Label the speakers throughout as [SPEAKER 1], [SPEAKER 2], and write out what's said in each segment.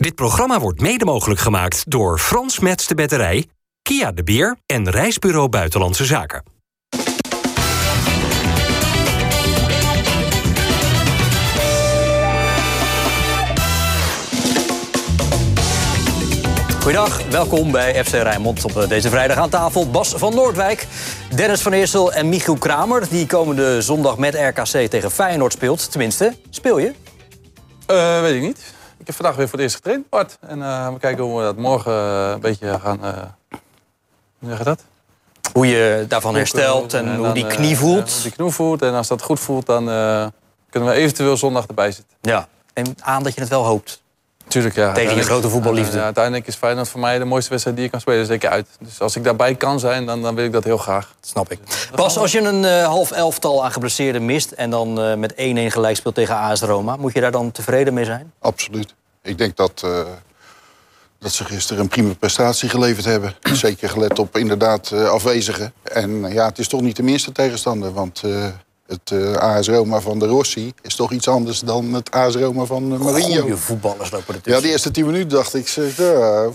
[SPEAKER 1] Dit programma wordt mede mogelijk gemaakt door Frans Mets de Batterij, Kia de Beer en Reisbureau Buitenlandse Zaken.
[SPEAKER 2] Goedendag, welkom bij FC Rijnmond. Op deze vrijdag aan tafel Bas van Noordwijk, Dennis van Eersel en Michiel Kramer... die komende zondag met RKC tegen Feyenoord speelt. Tenminste, speel je?
[SPEAKER 3] Uh, weet ik niet. Ik heb vandaag weer voor het eerst getraind, Bart. En uh, we kijken hoe we dat morgen uh, een beetje gaan... hoe zeg je dat?
[SPEAKER 2] Hoe je daarvan herstelt en, en hoe dan, die knie voelt.
[SPEAKER 3] hoe die knie voelt. En als dat goed voelt, dan kunnen we eventueel zondag erbij zitten.
[SPEAKER 2] Ja, en aan dat je het wel hoopt.
[SPEAKER 3] Tuurlijk, ja.
[SPEAKER 2] Tegen je grote voetballiefde.
[SPEAKER 3] Ja, uiteindelijk is Feyenoord voor mij de mooiste wedstrijd die ik kan spelen. Zeker uit. Dus als ik daarbij kan zijn, dan, dan wil ik dat heel graag.
[SPEAKER 2] Dat snap ik. Pas als je een uh, half elftal aan geblesseerden mist... en dan uh, met 1-1 gelijk speelt tegen AS Roma... moet je daar dan tevreden mee zijn?
[SPEAKER 4] Absoluut. Ik denk dat, uh, dat ze gisteren een prima prestatie geleverd hebben. Zeker gelet op inderdaad afwezigen. En ja, het is toch niet de minste tegenstander. Want het uh, AS Roma van de Rossi is toch iets anders dan het AS Roma van uh, Mourinho.
[SPEAKER 2] Goeie voetballers lopen
[SPEAKER 4] ertussen. Ja, die eerste tien minuten dacht ik,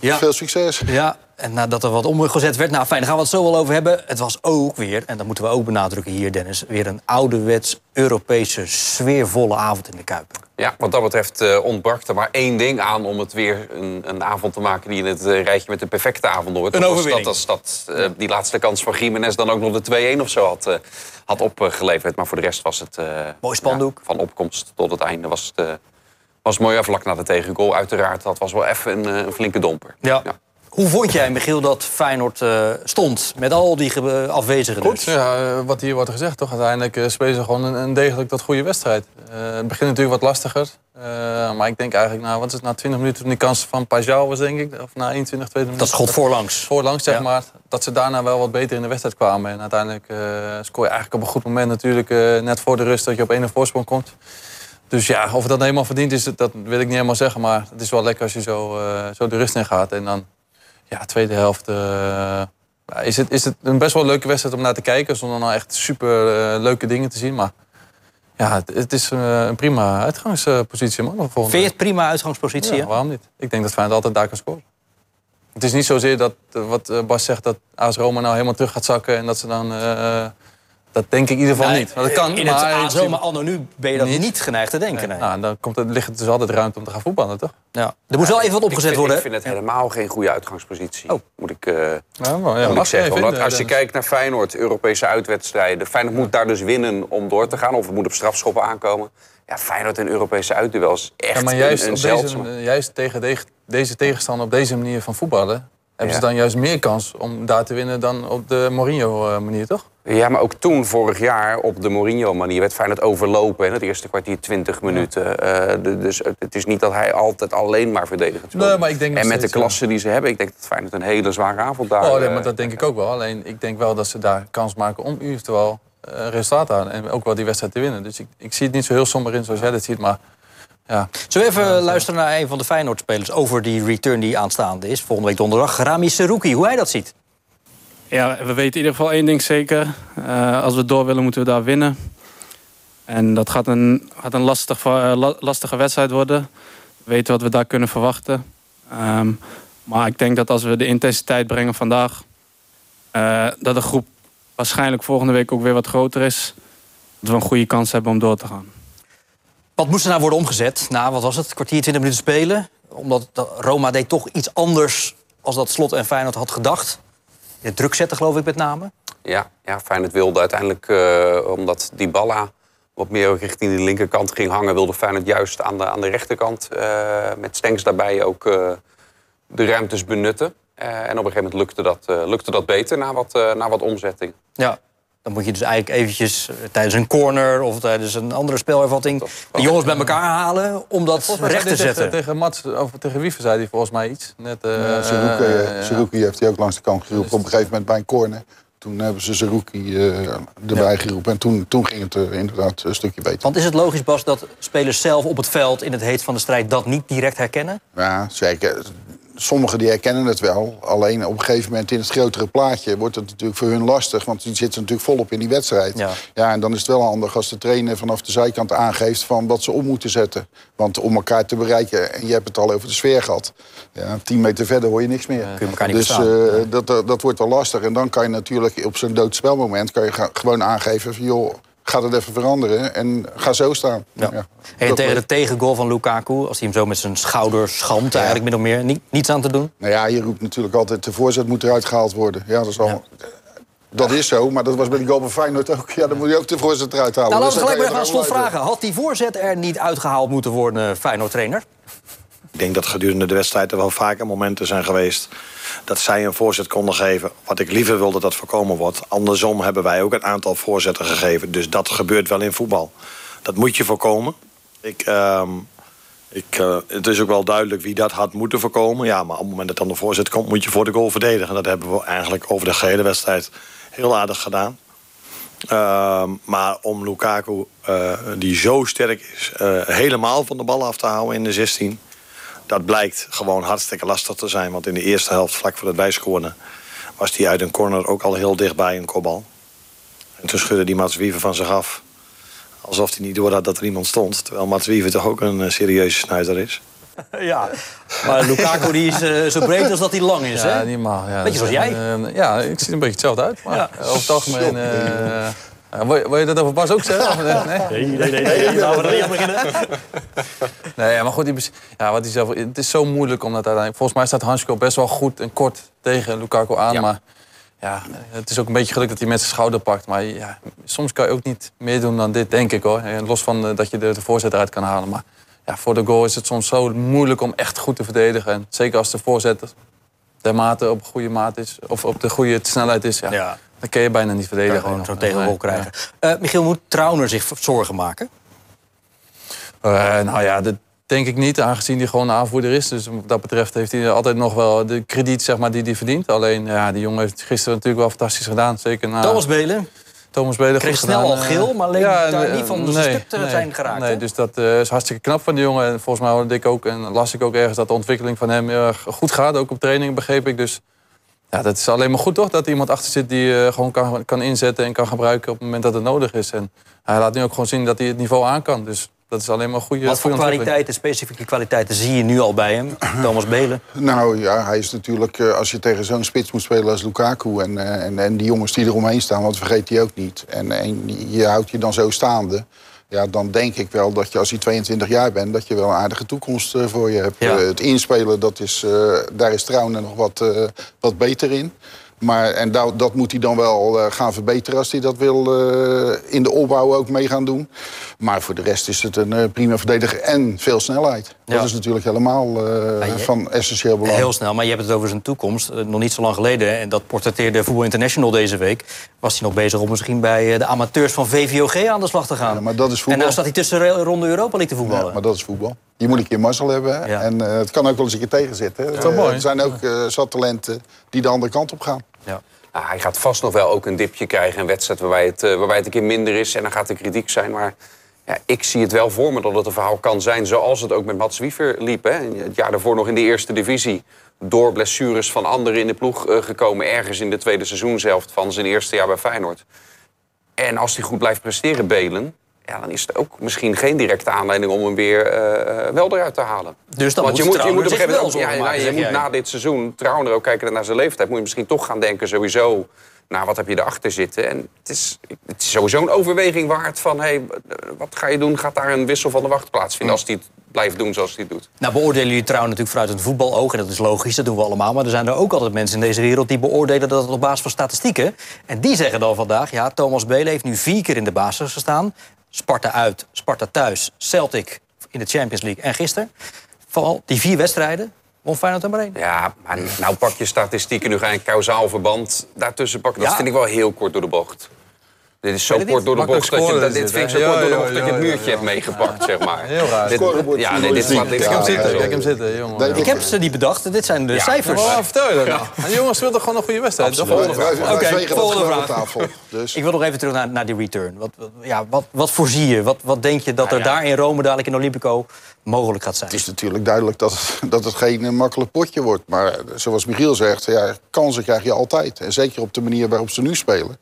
[SPEAKER 4] ja. veel succes.
[SPEAKER 2] Ja, en nadat er wat omgezet werd, nou fijn, daar gaan we het zo wel over hebben. Het was ook weer, en dat moeten we ook benadrukken hier, Dennis... weer een ouderwets Europese sfeervolle avond in de Kuip.
[SPEAKER 5] Ja, wat dat betreft uh, ontbrak er maar één ding aan... om het weer een, een avond te maken die in het uh, rijtje met de perfecte avond hoort.
[SPEAKER 2] Een overwinning.
[SPEAKER 5] Dat, dat, dat uh, die laatste kans van Jiménez dan ook nog de 2-1 of zo had, had opgeleverd. Maar voor de rest was het...
[SPEAKER 2] Mooi spandoek.
[SPEAKER 5] Ja, van opkomst tot het einde was het, was mooi. Vlak na de tegengoal uiteraard. Dat was wel even een, een flinke domper.
[SPEAKER 2] ja. ja. Hoe vond jij, Michiel, dat Feyenoord uh, stond met al die afwezigen?
[SPEAKER 3] Goed, ja, wat hier wordt gezegd, toch? Uiteindelijk uh, spelen ze gewoon een, een, degelijk tot goede wedstrijd. Uh, het begint natuurlijk wat lastiger. maar ik denk eigenlijk, nou, wat is het, na 20 minuten toen die kans van Pajal was, denk ik. Of na 21, 22 minuten.
[SPEAKER 2] Dat schot voorlangs.
[SPEAKER 3] Voorlangs, zeg ja. maar. Dat ze daarna wel wat beter in de wedstrijd kwamen. En uiteindelijk scoor je eigenlijk op een goed moment natuurlijk, net voor de rust, dat je op 1 voorsprong komt. Dus ja, of dat helemaal verdiend is, dat wil ik niet helemaal zeggen. Maar het is wel lekker als je zo, zo de rust in gaat. En dan ja, tweede helft uh, is, het, is het een best wel leuke wedstrijd om naar te kijken. Zonder nou echt super uh, leuke dingen te zien. Maar ja, het, het is uh, een prima uitgangspositie. Man,
[SPEAKER 2] Vind je het prima uitgangspositie?
[SPEAKER 3] Ja, waarom niet? Ik denk dat Feyenoord altijd daar kan scoren. Het is niet zozeer dat, wat Bas zegt, dat AS Roma nou helemaal terug gaat zakken... en dat ze dan dat denk ik in ieder geval niet. Dat kan,
[SPEAKER 2] in
[SPEAKER 3] maar
[SPEAKER 2] het ASO, maar anno nu ben je dat niet, niet geneigd te denken. Nee.
[SPEAKER 3] Nou, dan komt er, ligt het dus altijd ruimte om te gaan voetballen, toch?
[SPEAKER 2] Ja. Er moet wel even wat opgezet
[SPEAKER 5] ik
[SPEAKER 2] worden.
[SPEAKER 5] Ik vind het helemaal geen goede uitgangspositie.
[SPEAKER 2] Oh.
[SPEAKER 5] Moet ik, uh,
[SPEAKER 3] ja, maar, ja,
[SPEAKER 5] moet ik zeggen.
[SPEAKER 3] Vinden,
[SPEAKER 5] als je kijkt naar Feyenoord, Europese uitwedstrijden... Feyenoord moet daar dus winnen om door te gaan. Of het moet op strafschoppen aankomen. Ja, Feyenoord en Europese uitduels echt
[SPEAKER 3] ja, maar juist,
[SPEAKER 5] een, een
[SPEAKER 3] deze, juist tegen de, deze tegenstander op deze manier van voetballen... hebben ja. ze dan juist meer kans om daar te winnen dan op de Mourinho-manier, toch?
[SPEAKER 5] Ja, maar ook toen, vorig jaar, op de Mourinho-manier... werd Feyenoord overlopen in het eerste kwartier 20 minuten. Ja. Uh, de, dus het is niet dat hij altijd alleen maar verdedigend speelt.
[SPEAKER 3] Nee, maar ik denk
[SPEAKER 5] en met de klasse die ze hebben... ik denk dat Feyenoord een hele zware avond daar...
[SPEAKER 3] Oh, nee, maar dat denk ik ook wel. Alleen, ik denk wel dat ze daar kans maken om eventueel resultaat aan... en ook wel die wedstrijd te winnen. Dus ik, ik zie het niet zo heel somber in zoals jij dat ziet, maar... Ja.
[SPEAKER 2] Zullen we even luisteren naar een van de Feyenoord-spelers... over die return die aanstaande is, volgende week donderdag. Rami Serouki, hoe hij dat ziet.
[SPEAKER 6] Ja, we weten in ieder geval één ding zeker. Uh, als we door willen, moeten we daar winnen. En dat gaat een, gaat een lastig, uh, lastige wedstrijd worden. We weten wat we daar kunnen verwachten. Um, maar ik denk dat als we de intensiteit brengen vandaag... Uh, dat de groep waarschijnlijk volgende week ook weer wat groter is. Dat we een goede kans hebben om door te gaan.
[SPEAKER 2] Wat moest er nou worden omgezet? Nou, wat was het? Kwartier, 20 minuten spelen? Omdat Roma deed toch iets anders als dat Slot en Feyenoord had gedacht. De druk zetten, geloof ik, met name.
[SPEAKER 5] Ja, ja Feyenoord wilde uiteindelijk, uh, omdat Dybala wat meer richting de linkerkant ging hangen... wilde Feyenoord juist aan de, aan de rechterkant uh, met Stenks daarbij ook uh, de ruimtes benutten. en op een gegeven moment lukte dat, lukte dat beter na wat, na wat omzetting.
[SPEAKER 2] Ja, dan moet je dus eigenlijk eventjes tijdens een corner of tijdens een andere spelervatting... de jongens bij elkaar halen om dat recht te zetten.
[SPEAKER 3] Tegen, tegen Mats, of tegen Wiever zei hij volgens mij iets. Net, uh,
[SPEAKER 4] ja, Zerouki, Zerouki heeft hij ook langs de kant geroepen op een gegeven moment bij een corner. Toen hebben ze Zerouki uh, erbij ja. geroepen. En toen, toen ging het uh, inderdaad een stukje beter.
[SPEAKER 2] Want is het logisch, Bas, dat spelers zelf op het veld... in het heet van de strijd dat niet direct herkennen?
[SPEAKER 4] Ja, zeker. Sommigen die herkennen het wel. Alleen op een gegeven moment in het grotere plaatje wordt het natuurlijk voor hun lastig. Want die zitten natuurlijk volop in die wedstrijd.
[SPEAKER 2] Ja.
[SPEAKER 4] Ja, en dan is het wel handig als de trainer vanaf de zijkant aangeeft van wat ze om moeten zetten. Want om elkaar te bereiken, en je hebt het al over de sfeer gehad. Ja, tien meter verder hoor je niks meer.
[SPEAKER 2] Kun je elkaar niet
[SPEAKER 4] dus eh, dat, dat, dat wordt wel lastig. En dan kan je natuurlijk op zo'n doodspelmoment kan je gewoon aangeven van joh, ga het even veranderen en ga zo staan.
[SPEAKER 2] Ja.
[SPEAKER 4] Ja.
[SPEAKER 2] En tegen de tegengoal van Lukaku, als hij hem zo met zijn schouder schampt, eigenlijk min of meer, ni- niets aan te doen.
[SPEAKER 4] Nou ja, je roept natuurlijk altijd de voorzet moet eruit gehaald worden. Ja, dat is al... Dat is zo, maar dat was bij die goal van Feyenoord ook. Ja, dan moet je ook de voorzet eruit halen.
[SPEAKER 2] Nou, laten we gelijk maar even aan slot vragen. Had die voorzet er niet uitgehaald moeten worden, Feyenoord-trainer?
[SPEAKER 7] Ik denk dat gedurende de wedstrijd er wel vaker momenten zijn geweest dat zij een voorzet konden geven. Wat ik liever wil dat dat voorkomen wordt. Andersom hebben wij ook een aantal voorzetten gegeven. Dus dat gebeurt wel in voetbal. Dat moet je voorkomen. Ik, ehm, ik, eh, het is ook wel duidelijk wie dat had moeten voorkomen. Ja, maar op het moment dat dan de voorzet komt, moet je voor de goal verdedigen. Dat hebben we eigenlijk over de gehele wedstrijd heel aardig gedaan. Ehm, maar om Lukaku, eh, die zo sterk is, eh, helemaal van de bal af te houden in de 16... dat blijkt gewoon hartstikke lastig te zijn. Want in de eerste helft, vlak voor het bijscoren... was hij uit een corner ook al heel dichtbij een kopbal. En toen schudde die Mats Wiever van zich af. Alsof hij niet door had dat er iemand stond. Terwijl Mats Wiever toch ook een eh, serieuze snuiter is.
[SPEAKER 2] Ja. Maar Lukaku die is eh, zo breed als dat hij lang is,
[SPEAKER 3] Ja,
[SPEAKER 2] hè?
[SPEAKER 3] niet normaal. Ja,
[SPEAKER 2] Beetje zoals
[SPEAKER 3] is,
[SPEAKER 2] jij.
[SPEAKER 3] eh, ja, ik zie er een beetje hetzelfde uit. Maar
[SPEAKER 2] Ja.
[SPEAKER 3] over het algemeen... eh, wil, je, wil je dat over Bas ook zeggen? Nee?
[SPEAKER 2] Nee, nee, nee. nee. Laten we er niet aan beginnen.
[SPEAKER 3] Nee, ja, maar goed, die, ja, wat hij zelf, het is zo moeilijk om dat uiteindelijk... Volgens mij staat Hansko best wel goed en kort tegen Lukaku aan.
[SPEAKER 2] Ja.
[SPEAKER 3] Maar ja, het is ook een beetje geluk dat hij met zijn schouder pakt. Maar ja, soms kan je ook niet meer doen dan dit, denk ik hoor. En los van eh, dat je de, de voorzet eruit kan halen. Maar ja, voor de goal is het soms zo moeilijk om echt goed te verdedigen. En zeker als de voorzet dermate op goede maat is... of op de goede snelheid is, ja,
[SPEAKER 2] Ja.
[SPEAKER 3] Dan kun je bijna niet verdedigen.
[SPEAKER 2] gewoon zo'n tegenrol krijgen. Eh, Michiel, moet Trauner zich zorgen maken?
[SPEAKER 3] Eh, nou ja, dat denk ik niet, aangezien hij gewoon een aanvoerder is. Dus wat dat betreft heeft hij altijd nog wel de krediet zeg maar, die hij verdient. Alleen, ja, die jongen heeft gisteren natuurlijk wel fantastisch gedaan. Zeker na
[SPEAKER 2] Thomas Belen
[SPEAKER 3] Thomas Belen.
[SPEAKER 2] kreeg snel
[SPEAKER 3] gedaan.
[SPEAKER 2] al
[SPEAKER 3] Eh,
[SPEAKER 2] geel, maar
[SPEAKER 3] ja,
[SPEAKER 2] daar niet van zijn
[SPEAKER 3] nee,
[SPEAKER 2] stuk te
[SPEAKER 3] nee,
[SPEAKER 2] zijn geraakt.
[SPEAKER 3] Nee,
[SPEAKER 2] hè?
[SPEAKER 3] dus dat is hartstikke knap van die jongen. En volgens mij hoorde ik ook en las ik ook ergens dat de ontwikkeling van hem heel erg goed gaat. Ook op trainingen begreep ik. Dus ja, dat is alleen maar goed toch? Dat er iemand achter zit die eh, gewoon kan, kan inzetten en kan gebruiken op het moment dat het nodig is. En hij laat nu ook gewoon zien dat hij het niveau aan kan. Dus dat is alleen maar een goede
[SPEAKER 2] Wat voor kwaliteiten, specifieke kwaliteiten zie je nu al bij hem? Thomas Belen.
[SPEAKER 4] Nou ja, hij is natuurlijk, eh, als je tegen zo'n spits moet spelen als Lukaku... En, eh, en, en die jongens die eromheen staan, want vergeet die ook niet. En, en je houdt je dan zo staande. Ja, dan denk ik wel dat je als je 22 jaar bent... dat je wel een aardige toekomst eh, voor je hebt.
[SPEAKER 2] Ja.
[SPEAKER 4] Eh, het inspelen, dat is, eh, daar is Trouwen nog wat, wat beter in. Maar, en dat, dat moet hij dan wel eh, gaan verbeteren als hij dat wil eh, in de opbouw ook mee gaan doen. Maar voor de rest is het een eh, prima verdediger en veel snelheid.
[SPEAKER 2] Ja.
[SPEAKER 4] Dat is natuurlijk helemaal
[SPEAKER 2] je-
[SPEAKER 4] van essentieel belang.
[SPEAKER 2] Heel snel, maar je hebt het over zijn toekomst. Nog niet zo lang geleden, en dat portretteerde Voetbal International deze week... was hij nog bezig om misschien bij de amateurs van VVOG aan de slag te gaan.
[SPEAKER 4] Ja, maar dat is
[SPEAKER 2] en
[SPEAKER 4] voetbal.
[SPEAKER 2] nou staat hij tussen de ronde Europa League te voetballen.
[SPEAKER 4] Ja, maar dat is voetbal. Je moet een keer mazzel hebben.
[SPEAKER 2] Ja.
[SPEAKER 4] En eh, het kan ook wel eens een keer tegenzitten.
[SPEAKER 3] is wel mooi.
[SPEAKER 4] er zijn ook eh zat talenten die de andere kant op gaan.
[SPEAKER 2] Ja.
[SPEAKER 5] Nou, hij gaat vast nog wel ook een dipje krijgen. Een wedstrijd waarbij het, eh, waarbij het een keer minder is. En dan gaat er kritiek zijn. Maar ja, ik zie het wel voor me dat het een verhaal kan zijn... zoals het ook met Mats Wiever liep. Hè. Het jaar daarvoor nog in de eerste divisie. Door blessures van anderen in de ploeg eh, gekomen. Ergens in de tweede seizoenshelft van zijn eerste jaar bij Feyenoord. En als hij goed blijft presteren, Belen... Ja, dan is het ook misschien geen directe aanleiding om hem weer eh, wel eruit te halen.
[SPEAKER 2] Dus dan
[SPEAKER 5] Want
[SPEAKER 2] moet
[SPEAKER 5] je moet, je moet op een
[SPEAKER 2] zich
[SPEAKER 5] gegeven moment ja, ja, je moet
[SPEAKER 2] jij.
[SPEAKER 5] na dit seizoen trouwner ook kijken naar zijn leeftijd. Moet je misschien toch gaan denken sowieso. Nou, wat heb je erachter zitten? En het is, het is sowieso een overweging waard van... Hey, wat ga je doen? Gaat daar een wissel van de wacht plaatsvinden... als hij het blijft doen zoals hij het doet?
[SPEAKER 2] Nou beoordelen jullie trouw natuurlijk vanuit een voetbaloog. En dat is logisch, dat doen we allemaal. Maar er zijn er ook altijd mensen in deze wereld die beoordelen dat het op basis van statistieken. En die zeggen dan vandaag, ja, Thomas Belen heeft nu vier keer in de basis gestaan. Sparta uit, Sparta thuis, Celtic in de Champions League. En gisteren, vooral die vier wedstrijden, won Feyenoord maar één.
[SPEAKER 5] Ja, maar nou pak je statistieken, nu ga je een kausaal verband daartussen pakken. Dat
[SPEAKER 2] Ja.
[SPEAKER 5] vind ik wel heel kort door de bocht. Dit is zo kort door de bocht dat je, dat, dit
[SPEAKER 3] dit,
[SPEAKER 5] vind ik zo kort door de
[SPEAKER 3] Ja,
[SPEAKER 5] bocht dat je
[SPEAKER 3] ja,
[SPEAKER 5] het
[SPEAKER 3] ja,
[SPEAKER 5] muurtje hebt meegepakt, zeg maar.
[SPEAKER 3] Heel raar.
[SPEAKER 5] Dit- ja, nee, dit slaat
[SPEAKER 3] Kijk hem zitten, kijk hem zitten, jongen.
[SPEAKER 4] Nee,
[SPEAKER 2] Ik heb ze niet bedacht. Dit zijn de
[SPEAKER 5] Ja,
[SPEAKER 2] cijfers.
[SPEAKER 3] Wat vertel je dat nou? Jongens speelden gewoon een goede wedstrijd.
[SPEAKER 2] Oké, volgende vraag.
[SPEAKER 4] tafel. Dus
[SPEAKER 2] Ik wil nog even terug naar, naar die return. Wat, wat- ja, wat, wat voorzie je? Wat, wat denk je dat er daar in Rome dadelijk in Olympico mogelijk gaat zijn?
[SPEAKER 4] het is natuurlijk duidelijk dat het, dat het geen makkelijk potje wordt. Maar zoals Michiel zegt, ja, kansen krijg je altijd. En zeker op de manier waarop ze nu spelen.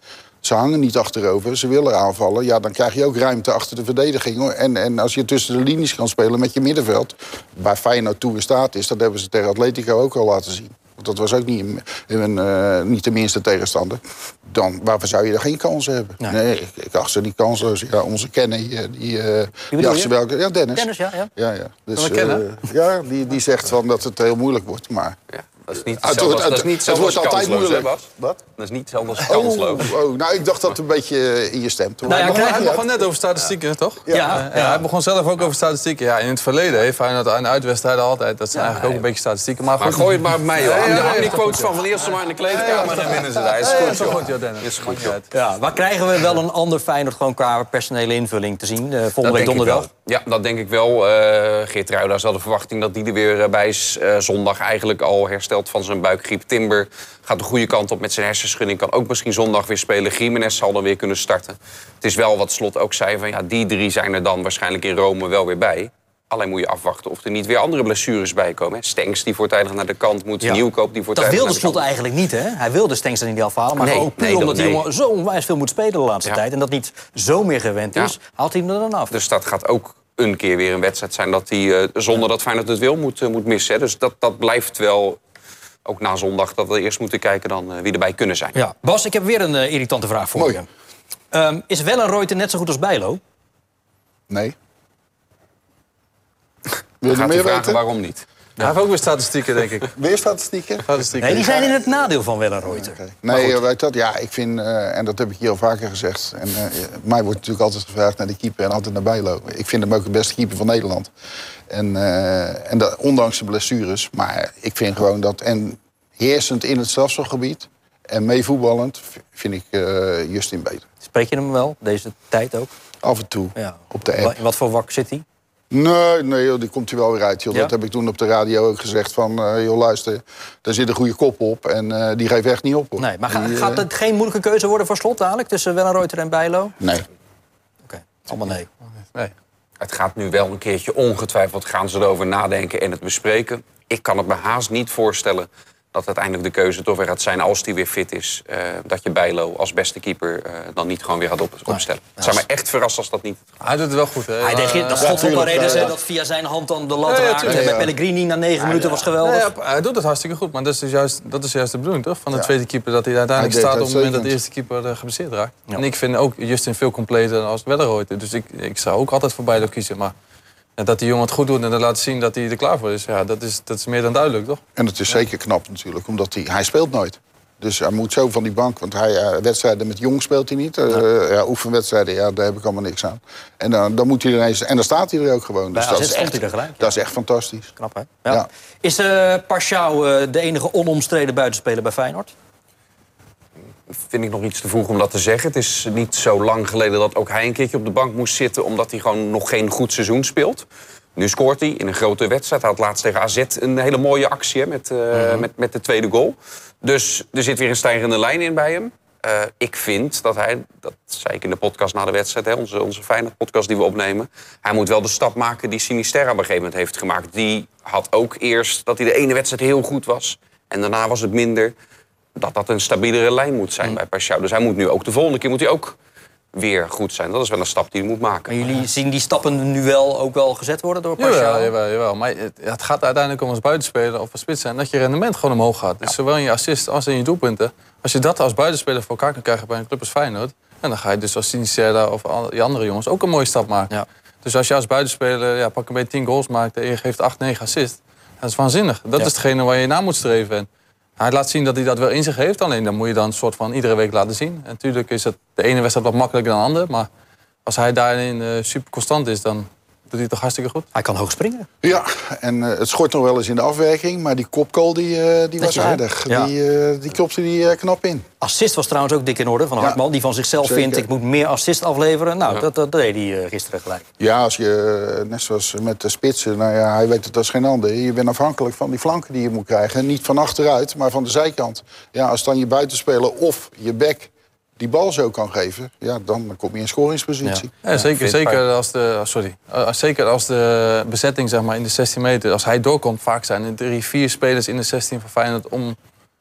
[SPEAKER 4] Ze hangen niet achterover, ze willen aanvallen. Ja, dan krijg je ook ruimte achter de verdediging. hoor. En, en als je tussen de linies kan spelen met je middenveld... waar Feyenoord toe in staat is, dat hebben ze tegen Atletico ook al laten zien. Want dat was ook niet, een, eh, niet de minste tegenstander. Dan, waarvoor zou je er geen kansen hebben?
[SPEAKER 2] Nee.
[SPEAKER 4] Nee, ik, ik acht ze niet kansloos. Ja, onze Kenny, eh, die, eh die acht ze
[SPEAKER 2] je?
[SPEAKER 4] wel... Ja, Dennis.
[SPEAKER 2] Dennis, ja, ja.
[SPEAKER 4] Ja, ja. Dus,
[SPEAKER 3] kennen?
[SPEAKER 4] eh, ja, die, die zegt van dat het heel moeilijk wordt. Maar
[SPEAKER 5] Ja, dat is niet
[SPEAKER 4] Ah, het
[SPEAKER 5] hetzelfde
[SPEAKER 4] wordt-
[SPEAKER 5] dat niet
[SPEAKER 4] het wordt
[SPEAKER 5] als
[SPEAKER 4] altijd
[SPEAKER 5] hè,
[SPEAKER 4] moeilijk.
[SPEAKER 5] Bas?
[SPEAKER 4] Wat?
[SPEAKER 5] Dat is niet hetzelfde als
[SPEAKER 4] Oh,
[SPEAKER 5] kansloos.
[SPEAKER 4] oh, nou, ik dacht dat een beetje eh, in je stemt.
[SPEAKER 2] Nou ja,
[SPEAKER 3] Hij hij begon net over statistieken, toch?
[SPEAKER 2] Ja,
[SPEAKER 3] Ja,
[SPEAKER 2] ja.
[SPEAKER 3] hij begon zelf ook over statistieken. Ja, in het verleden heeft Feyenoord aan uitwedstrijden altijd. Dat zijn eigenlijk ook een beetje statistieken. Maar,
[SPEAKER 5] Maar
[SPEAKER 3] goed.
[SPEAKER 5] gooi het maar op mij, joh.
[SPEAKER 3] Ja,
[SPEAKER 5] die
[SPEAKER 3] ja.
[SPEAKER 5] quotes van Van Eersel maar in de kleedkamer dan winnen ze daar. Is
[SPEAKER 3] Ja, ja,
[SPEAKER 5] goed,
[SPEAKER 3] is goed.
[SPEAKER 5] Is.
[SPEAKER 2] Ja, waar krijgen we wel een ander Feyenoord gewoon qua personele invulling te zien? eh, volgende
[SPEAKER 5] Dat
[SPEAKER 2] week donderdag.
[SPEAKER 5] Ja, dat denk ik wel. Eh Geert is wel de verwachting dat die er weer bij is. Eh, zondag eigenlijk al hersteld van zijn buikgriep. Timber gaat de goede kant op met zijn hersenschudding. Kan ook misschien zondag weer spelen. Jiménez zal dan weer kunnen starten. Het is wel wat Slot ook zei. Van, ja, die drie zijn er dan waarschijnlijk in Rome wel weer bij. Alleen moet je afwachten of er niet weer andere blessures bij komen. hè. Stenks die voortijdig naar de kant moet.
[SPEAKER 2] Ja.
[SPEAKER 5] Nieuwkoop die
[SPEAKER 2] Dat
[SPEAKER 5] voortijdig
[SPEAKER 2] wilde
[SPEAKER 5] naar de
[SPEAKER 2] Slot eigenlijk niet, hè? Hij wilde Stenks er niet afhalen, maar
[SPEAKER 5] Nee,
[SPEAKER 2] ook puur
[SPEAKER 5] nee, dat-
[SPEAKER 2] omdat die
[SPEAKER 5] nee.
[SPEAKER 2] jongen zo onwijs veel moet spelen de laatste
[SPEAKER 5] Ja.
[SPEAKER 2] tijd... en dat niet zo meer gewend is,
[SPEAKER 5] Ja.
[SPEAKER 2] haalt hij hem er dan af.
[SPEAKER 5] Dus dat gaat ook een keer weer een wedstrijd zijn dat hij, eh, zonder dat Feyenoord het wil, moet, eh, moet missen. hè. Dus dat, dat blijft wel, ook na zondag, dat we eerst moeten kijken dan eh, wie erbij kunnen zijn.
[SPEAKER 2] Ja. Bas, ik heb weer een eh, irritante vraag voor
[SPEAKER 4] Mooi.
[SPEAKER 2] je. Ehm, is Wellenreuter net zo goed als Bijlo?
[SPEAKER 4] Nee. Wil je
[SPEAKER 5] Gaat u
[SPEAKER 4] meer
[SPEAKER 5] vragen
[SPEAKER 4] weten?
[SPEAKER 5] waarom niet?
[SPEAKER 3] Hij heeft ook weer statistieken, denk ik.
[SPEAKER 4] Meer statistieken?
[SPEAKER 3] Statistieken.
[SPEAKER 2] Nee, die zijn in het nadeel van Wellenreuter.
[SPEAKER 4] Oké. Nee, weet dat, ja, ik vind, eh, en dat heb ik hier al vaker gezegd... en eh, mij wordt natuurlijk altijd gevraagd naar de keeper en altijd naar Bijlo. Ik vind hem ook de beste keeper van Nederland. En, eh, en dat, ondanks de blessures. Maar ik vind gewoon dat... en heersend in het strafschopgebied en meevoetballend... vind ik eh, Justin beter.
[SPEAKER 2] Spreek je hem wel, deze tijd ook?
[SPEAKER 4] Af en toe,
[SPEAKER 2] Ja.
[SPEAKER 4] op de app.
[SPEAKER 2] In wat voor wak zit hij?
[SPEAKER 4] Nee, nee joh, die komt hij wel weer uit. Joh.
[SPEAKER 2] Ja?
[SPEAKER 4] Dat heb ik toen op de radio ook gezegd. Van, eh, joh, luister, daar zit een goede kop op. En eh, die geeft echt niet op. Hoor.
[SPEAKER 2] Nee, maar ga-
[SPEAKER 4] Die, eh,
[SPEAKER 2] gaat het geen moeilijke keuze worden voor Slot dadelijk... tussen Wellenreuter en Bijlo? Oké,
[SPEAKER 4] Nee.
[SPEAKER 2] allemaal nee.
[SPEAKER 3] Nee.
[SPEAKER 5] Het gaat nu wel een keertje ongetwijfeld gaan ze erover nadenken en het bespreken. Ik kan het me haast niet voorstellen dat uiteindelijk de keuze toch weer gaat zijn als die weer fit is. eh, dat je Bijlo als beste keeper eh, dan niet gewoon weer gaat op, opstellen. Het zou me echt verrassen als dat niet.
[SPEAKER 3] Hij doet het wel goed, hè?
[SPEAKER 2] Hij deed
[SPEAKER 3] Eh,
[SPEAKER 2] dat Paredes,
[SPEAKER 4] ja, ja.
[SPEAKER 2] dat via zijn hand dan de lat
[SPEAKER 3] Ja, ja,
[SPEAKER 2] raakte.
[SPEAKER 3] tuurlijk,
[SPEAKER 2] en bij
[SPEAKER 4] ja.
[SPEAKER 2] Pellegrini na negen minuten was geweldig.
[SPEAKER 3] Ja, hij doet het hartstikke goed, maar dat is, dus juist, dat is juist de bedoeling toch? van de
[SPEAKER 4] Ja.
[SPEAKER 3] tweede keeper. Dat hij uiteindelijk
[SPEAKER 4] Hij
[SPEAKER 3] staat op het moment dat de eerste keeper uh, geblesseerd raakt.
[SPEAKER 2] Ja.
[SPEAKER 3] En ik vind ook Justin veel completer als Wellenreuter. Dus ik, ik zou ook altijd voor Bijlo kiezen. Maar ja, dat die jongen het goed doet en dat laat zien dat hij er klaar voor is, ja, dat, is dat is meer dan duidelijk, toch?
[SPEAKER 4] En het is zeker knap natuurlijk, omdat hij, hij speelt nooit. Dus hij moet zo van die bank, want hij, eh, wedstrijden met jong speelt hij niet. Eh, ja, oefenwedstrijden, ja, daar heb ik allemaal niks aan. En dan, dan moet hij ineens, en dan staat hij er ook gewoon.
[SPEAKER 2] Bij
[SPEAKER 4] Dus dat is, echt,
[SPEAKER 2] er gelijk, ja.
[SPEAKER 4] dat is echt fantastisch.
[SPEAKER 2] Knap, hè? Ja.
[SPEAKER 4] Ja.
[SPEAKER 2] Is uh, eh, de enige onomstreden buitenspeler bij Feyenoord?
[SPEAKER 5] Vind ik nog iets te vroeg om dat te zeggen. Het is niet zo lang geleden dat ook hij een keertje op de bank moest zitten... omdat hij gewoon nog geen goed seizoen speelt. Nu scoort hij in een grote wedstrijd. Hij had laatst tegen AZ een hele mooie actie hè, met, eh, met, met de tweede goal. Dus er zit weer een stijgende lijn in bij hem. Eh, ik vind dat hij, dat zei ik in de podcast na de wedstrijd... Hè, onze, onze Feyenoord-podcast die we opnemen... hij moet wel de stap maken die Sinisterra op een gegeven moment heeft gemaakt. Die had ook eerst dat hij de ene wedstrijd heel goed was... en daarna was het minder dat dat een stabielere lijn moet zijn bij Pashao. Dus hij moet nu ook de volgende keer moet hij ook weer goed zijn. Dat is wel een stap die hij moet maken.
[SPEAKER 2] Maar jullie zien die stappen nu wel ook wel gezet worden door Paschal?
[SPEAKER 3] Jawel, jawel, jawel. Maar het, het gaat uiteindelijk om als buitenspeler of als spits zijn... dat je rendement gewoon omhoog gaat. Dus zowel in je assist als in je doelpunten. Als je dat als buitenspeler voor elkaar kan krijgen bij een club als Feyenoord... en dan ga je dus als Sinisterra of die andere jongens ook een mooie stap maken.
[SPEAKER 2] Ja.
[SPEAKER 3] Dus als je als buitenspeler ja, pak een beetje 10 goals maakt... en je geeft 8, 9 assists, dat is waanzinnig. Dat
[SPEAKER 2] Ja.
[SPEAKER 3] is hetgene waar je naar moet streven. Hij laat zien dat hij dat wel in zich heeft. Alleen dan moet je dan een soort van iedere week laten zien. En natuurlijk is het de ene wedstrijd wat makkelijker dan de andere. Maar als hij daarin eh, super constant is, dan, doet hij toch hartstikke goed.
[SPEAKER 2] Hij kan hoog springen.
[SPEAKER 4] Ja, en eh, het schort nog wel eens in de afwerking. Maar die kopkool die, eh, die was aardig.
[SPEAKER 2] Ja.
[SPEAKER 4] Die, eh, die klopte die knap in.
[SPEAKER 2] Assist was trouwens ook dik in orde van
[SPEAKER 4] Ja.
[SPEAKER 2] Hartman. Die van zichzelf
[SPEAKER 4] Zeker.
[SPEAKER 2] vindt, ik moet meer assist afleveren. Nou, dat, dat deed hij eh, gisteren gelijk.
[SPEAKER 4] Ja, als je, net zoals met de spitsen, nou ja, hij weet het als geen ander. Je bent afhankelijk van die flanken die je moet krijgen. En niet van achteruit, maar van de zijkant. Ja, als dan je buitenspeler of je back die bal zo kan geven... Ja, dan kom je in scoringspositie.
[SPEAKER 3] Ja, zeker, zeker, als de, oh, sorry. Uh, zeker als de bezetting zeg maar, in de 16 meter, als hij doorkomt, vaak zijn er drie, vier spelers in de 16 van Feyenoord om,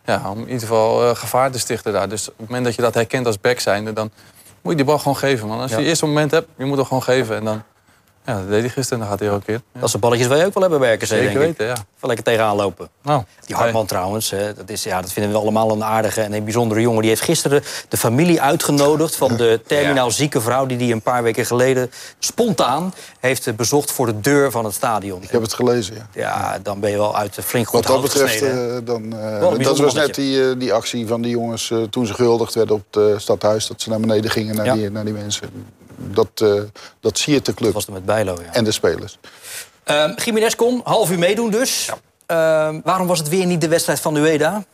[SPEAKER 3] ja, om in ieder geval eh, gevaar te stichten daar. Dus op het moment dat je dat herkent als back zijnde, dan moet je die bal gewoon geven. Man. Als je
[SPEAKER 2] Ja.
[SPEAKER 3] het eerste moment hebt, je moet hem gewoon geven. En dan, ja, dat deed hij gisteren en dan gaat hij ook keer. Ja,
[SPEAKER 2] Dat zijn balletjes waar je ook wel hebben werken,
[SPEAKER 3] zeker
[SPEAKER 2] denk ik.
[SPEAKER 3] weten, ja.
[SPEAKER 2] Even lekker tegenaan lopen.
[SPEAKER 3] Nou,
[SPEAKER 2] Die Hartman trouwens, hè, dat, is, ja, dat vinden we allemaal een aardige en een bijzondere jongen. Die heeft gisteren de familie uitgenodigd van de terminaal zieke vrouw... die die een paar weken geleden spontaan heeft eh, bezocht voor de deur van het stadion.
[SPEAKER 4] Ik heb het gelezen, ja.
[SPEAKER 2] Ja, dan ben je wel uit de flink goed
[SPEAKER 4] Wat dat betreft,
[SPEAKER 2] gesneden,
[SPEAKER 4] eh, dan, eh, dat was net die, eh, die actie van die jongens eh, toen ze gehuldigd werden op het eh, stadhuis. Dat ze naar beneden gingen naar,
[SPEAKER 2] Ja.
[SPEAKER 4] die, naar die mensen. Dat, eh dat zie je
[SPEAKER 2] Dat
[SPEAKER 4] club
[SPEAKER 2] was er met Bijlo, ja.
[SPEAKER 4] en de spelers.
[SPEAKER 2] Ehm Jiménez kon half uur meedoen dus. Ehm, waarom was het weer niet de wedstrijd van Ueda?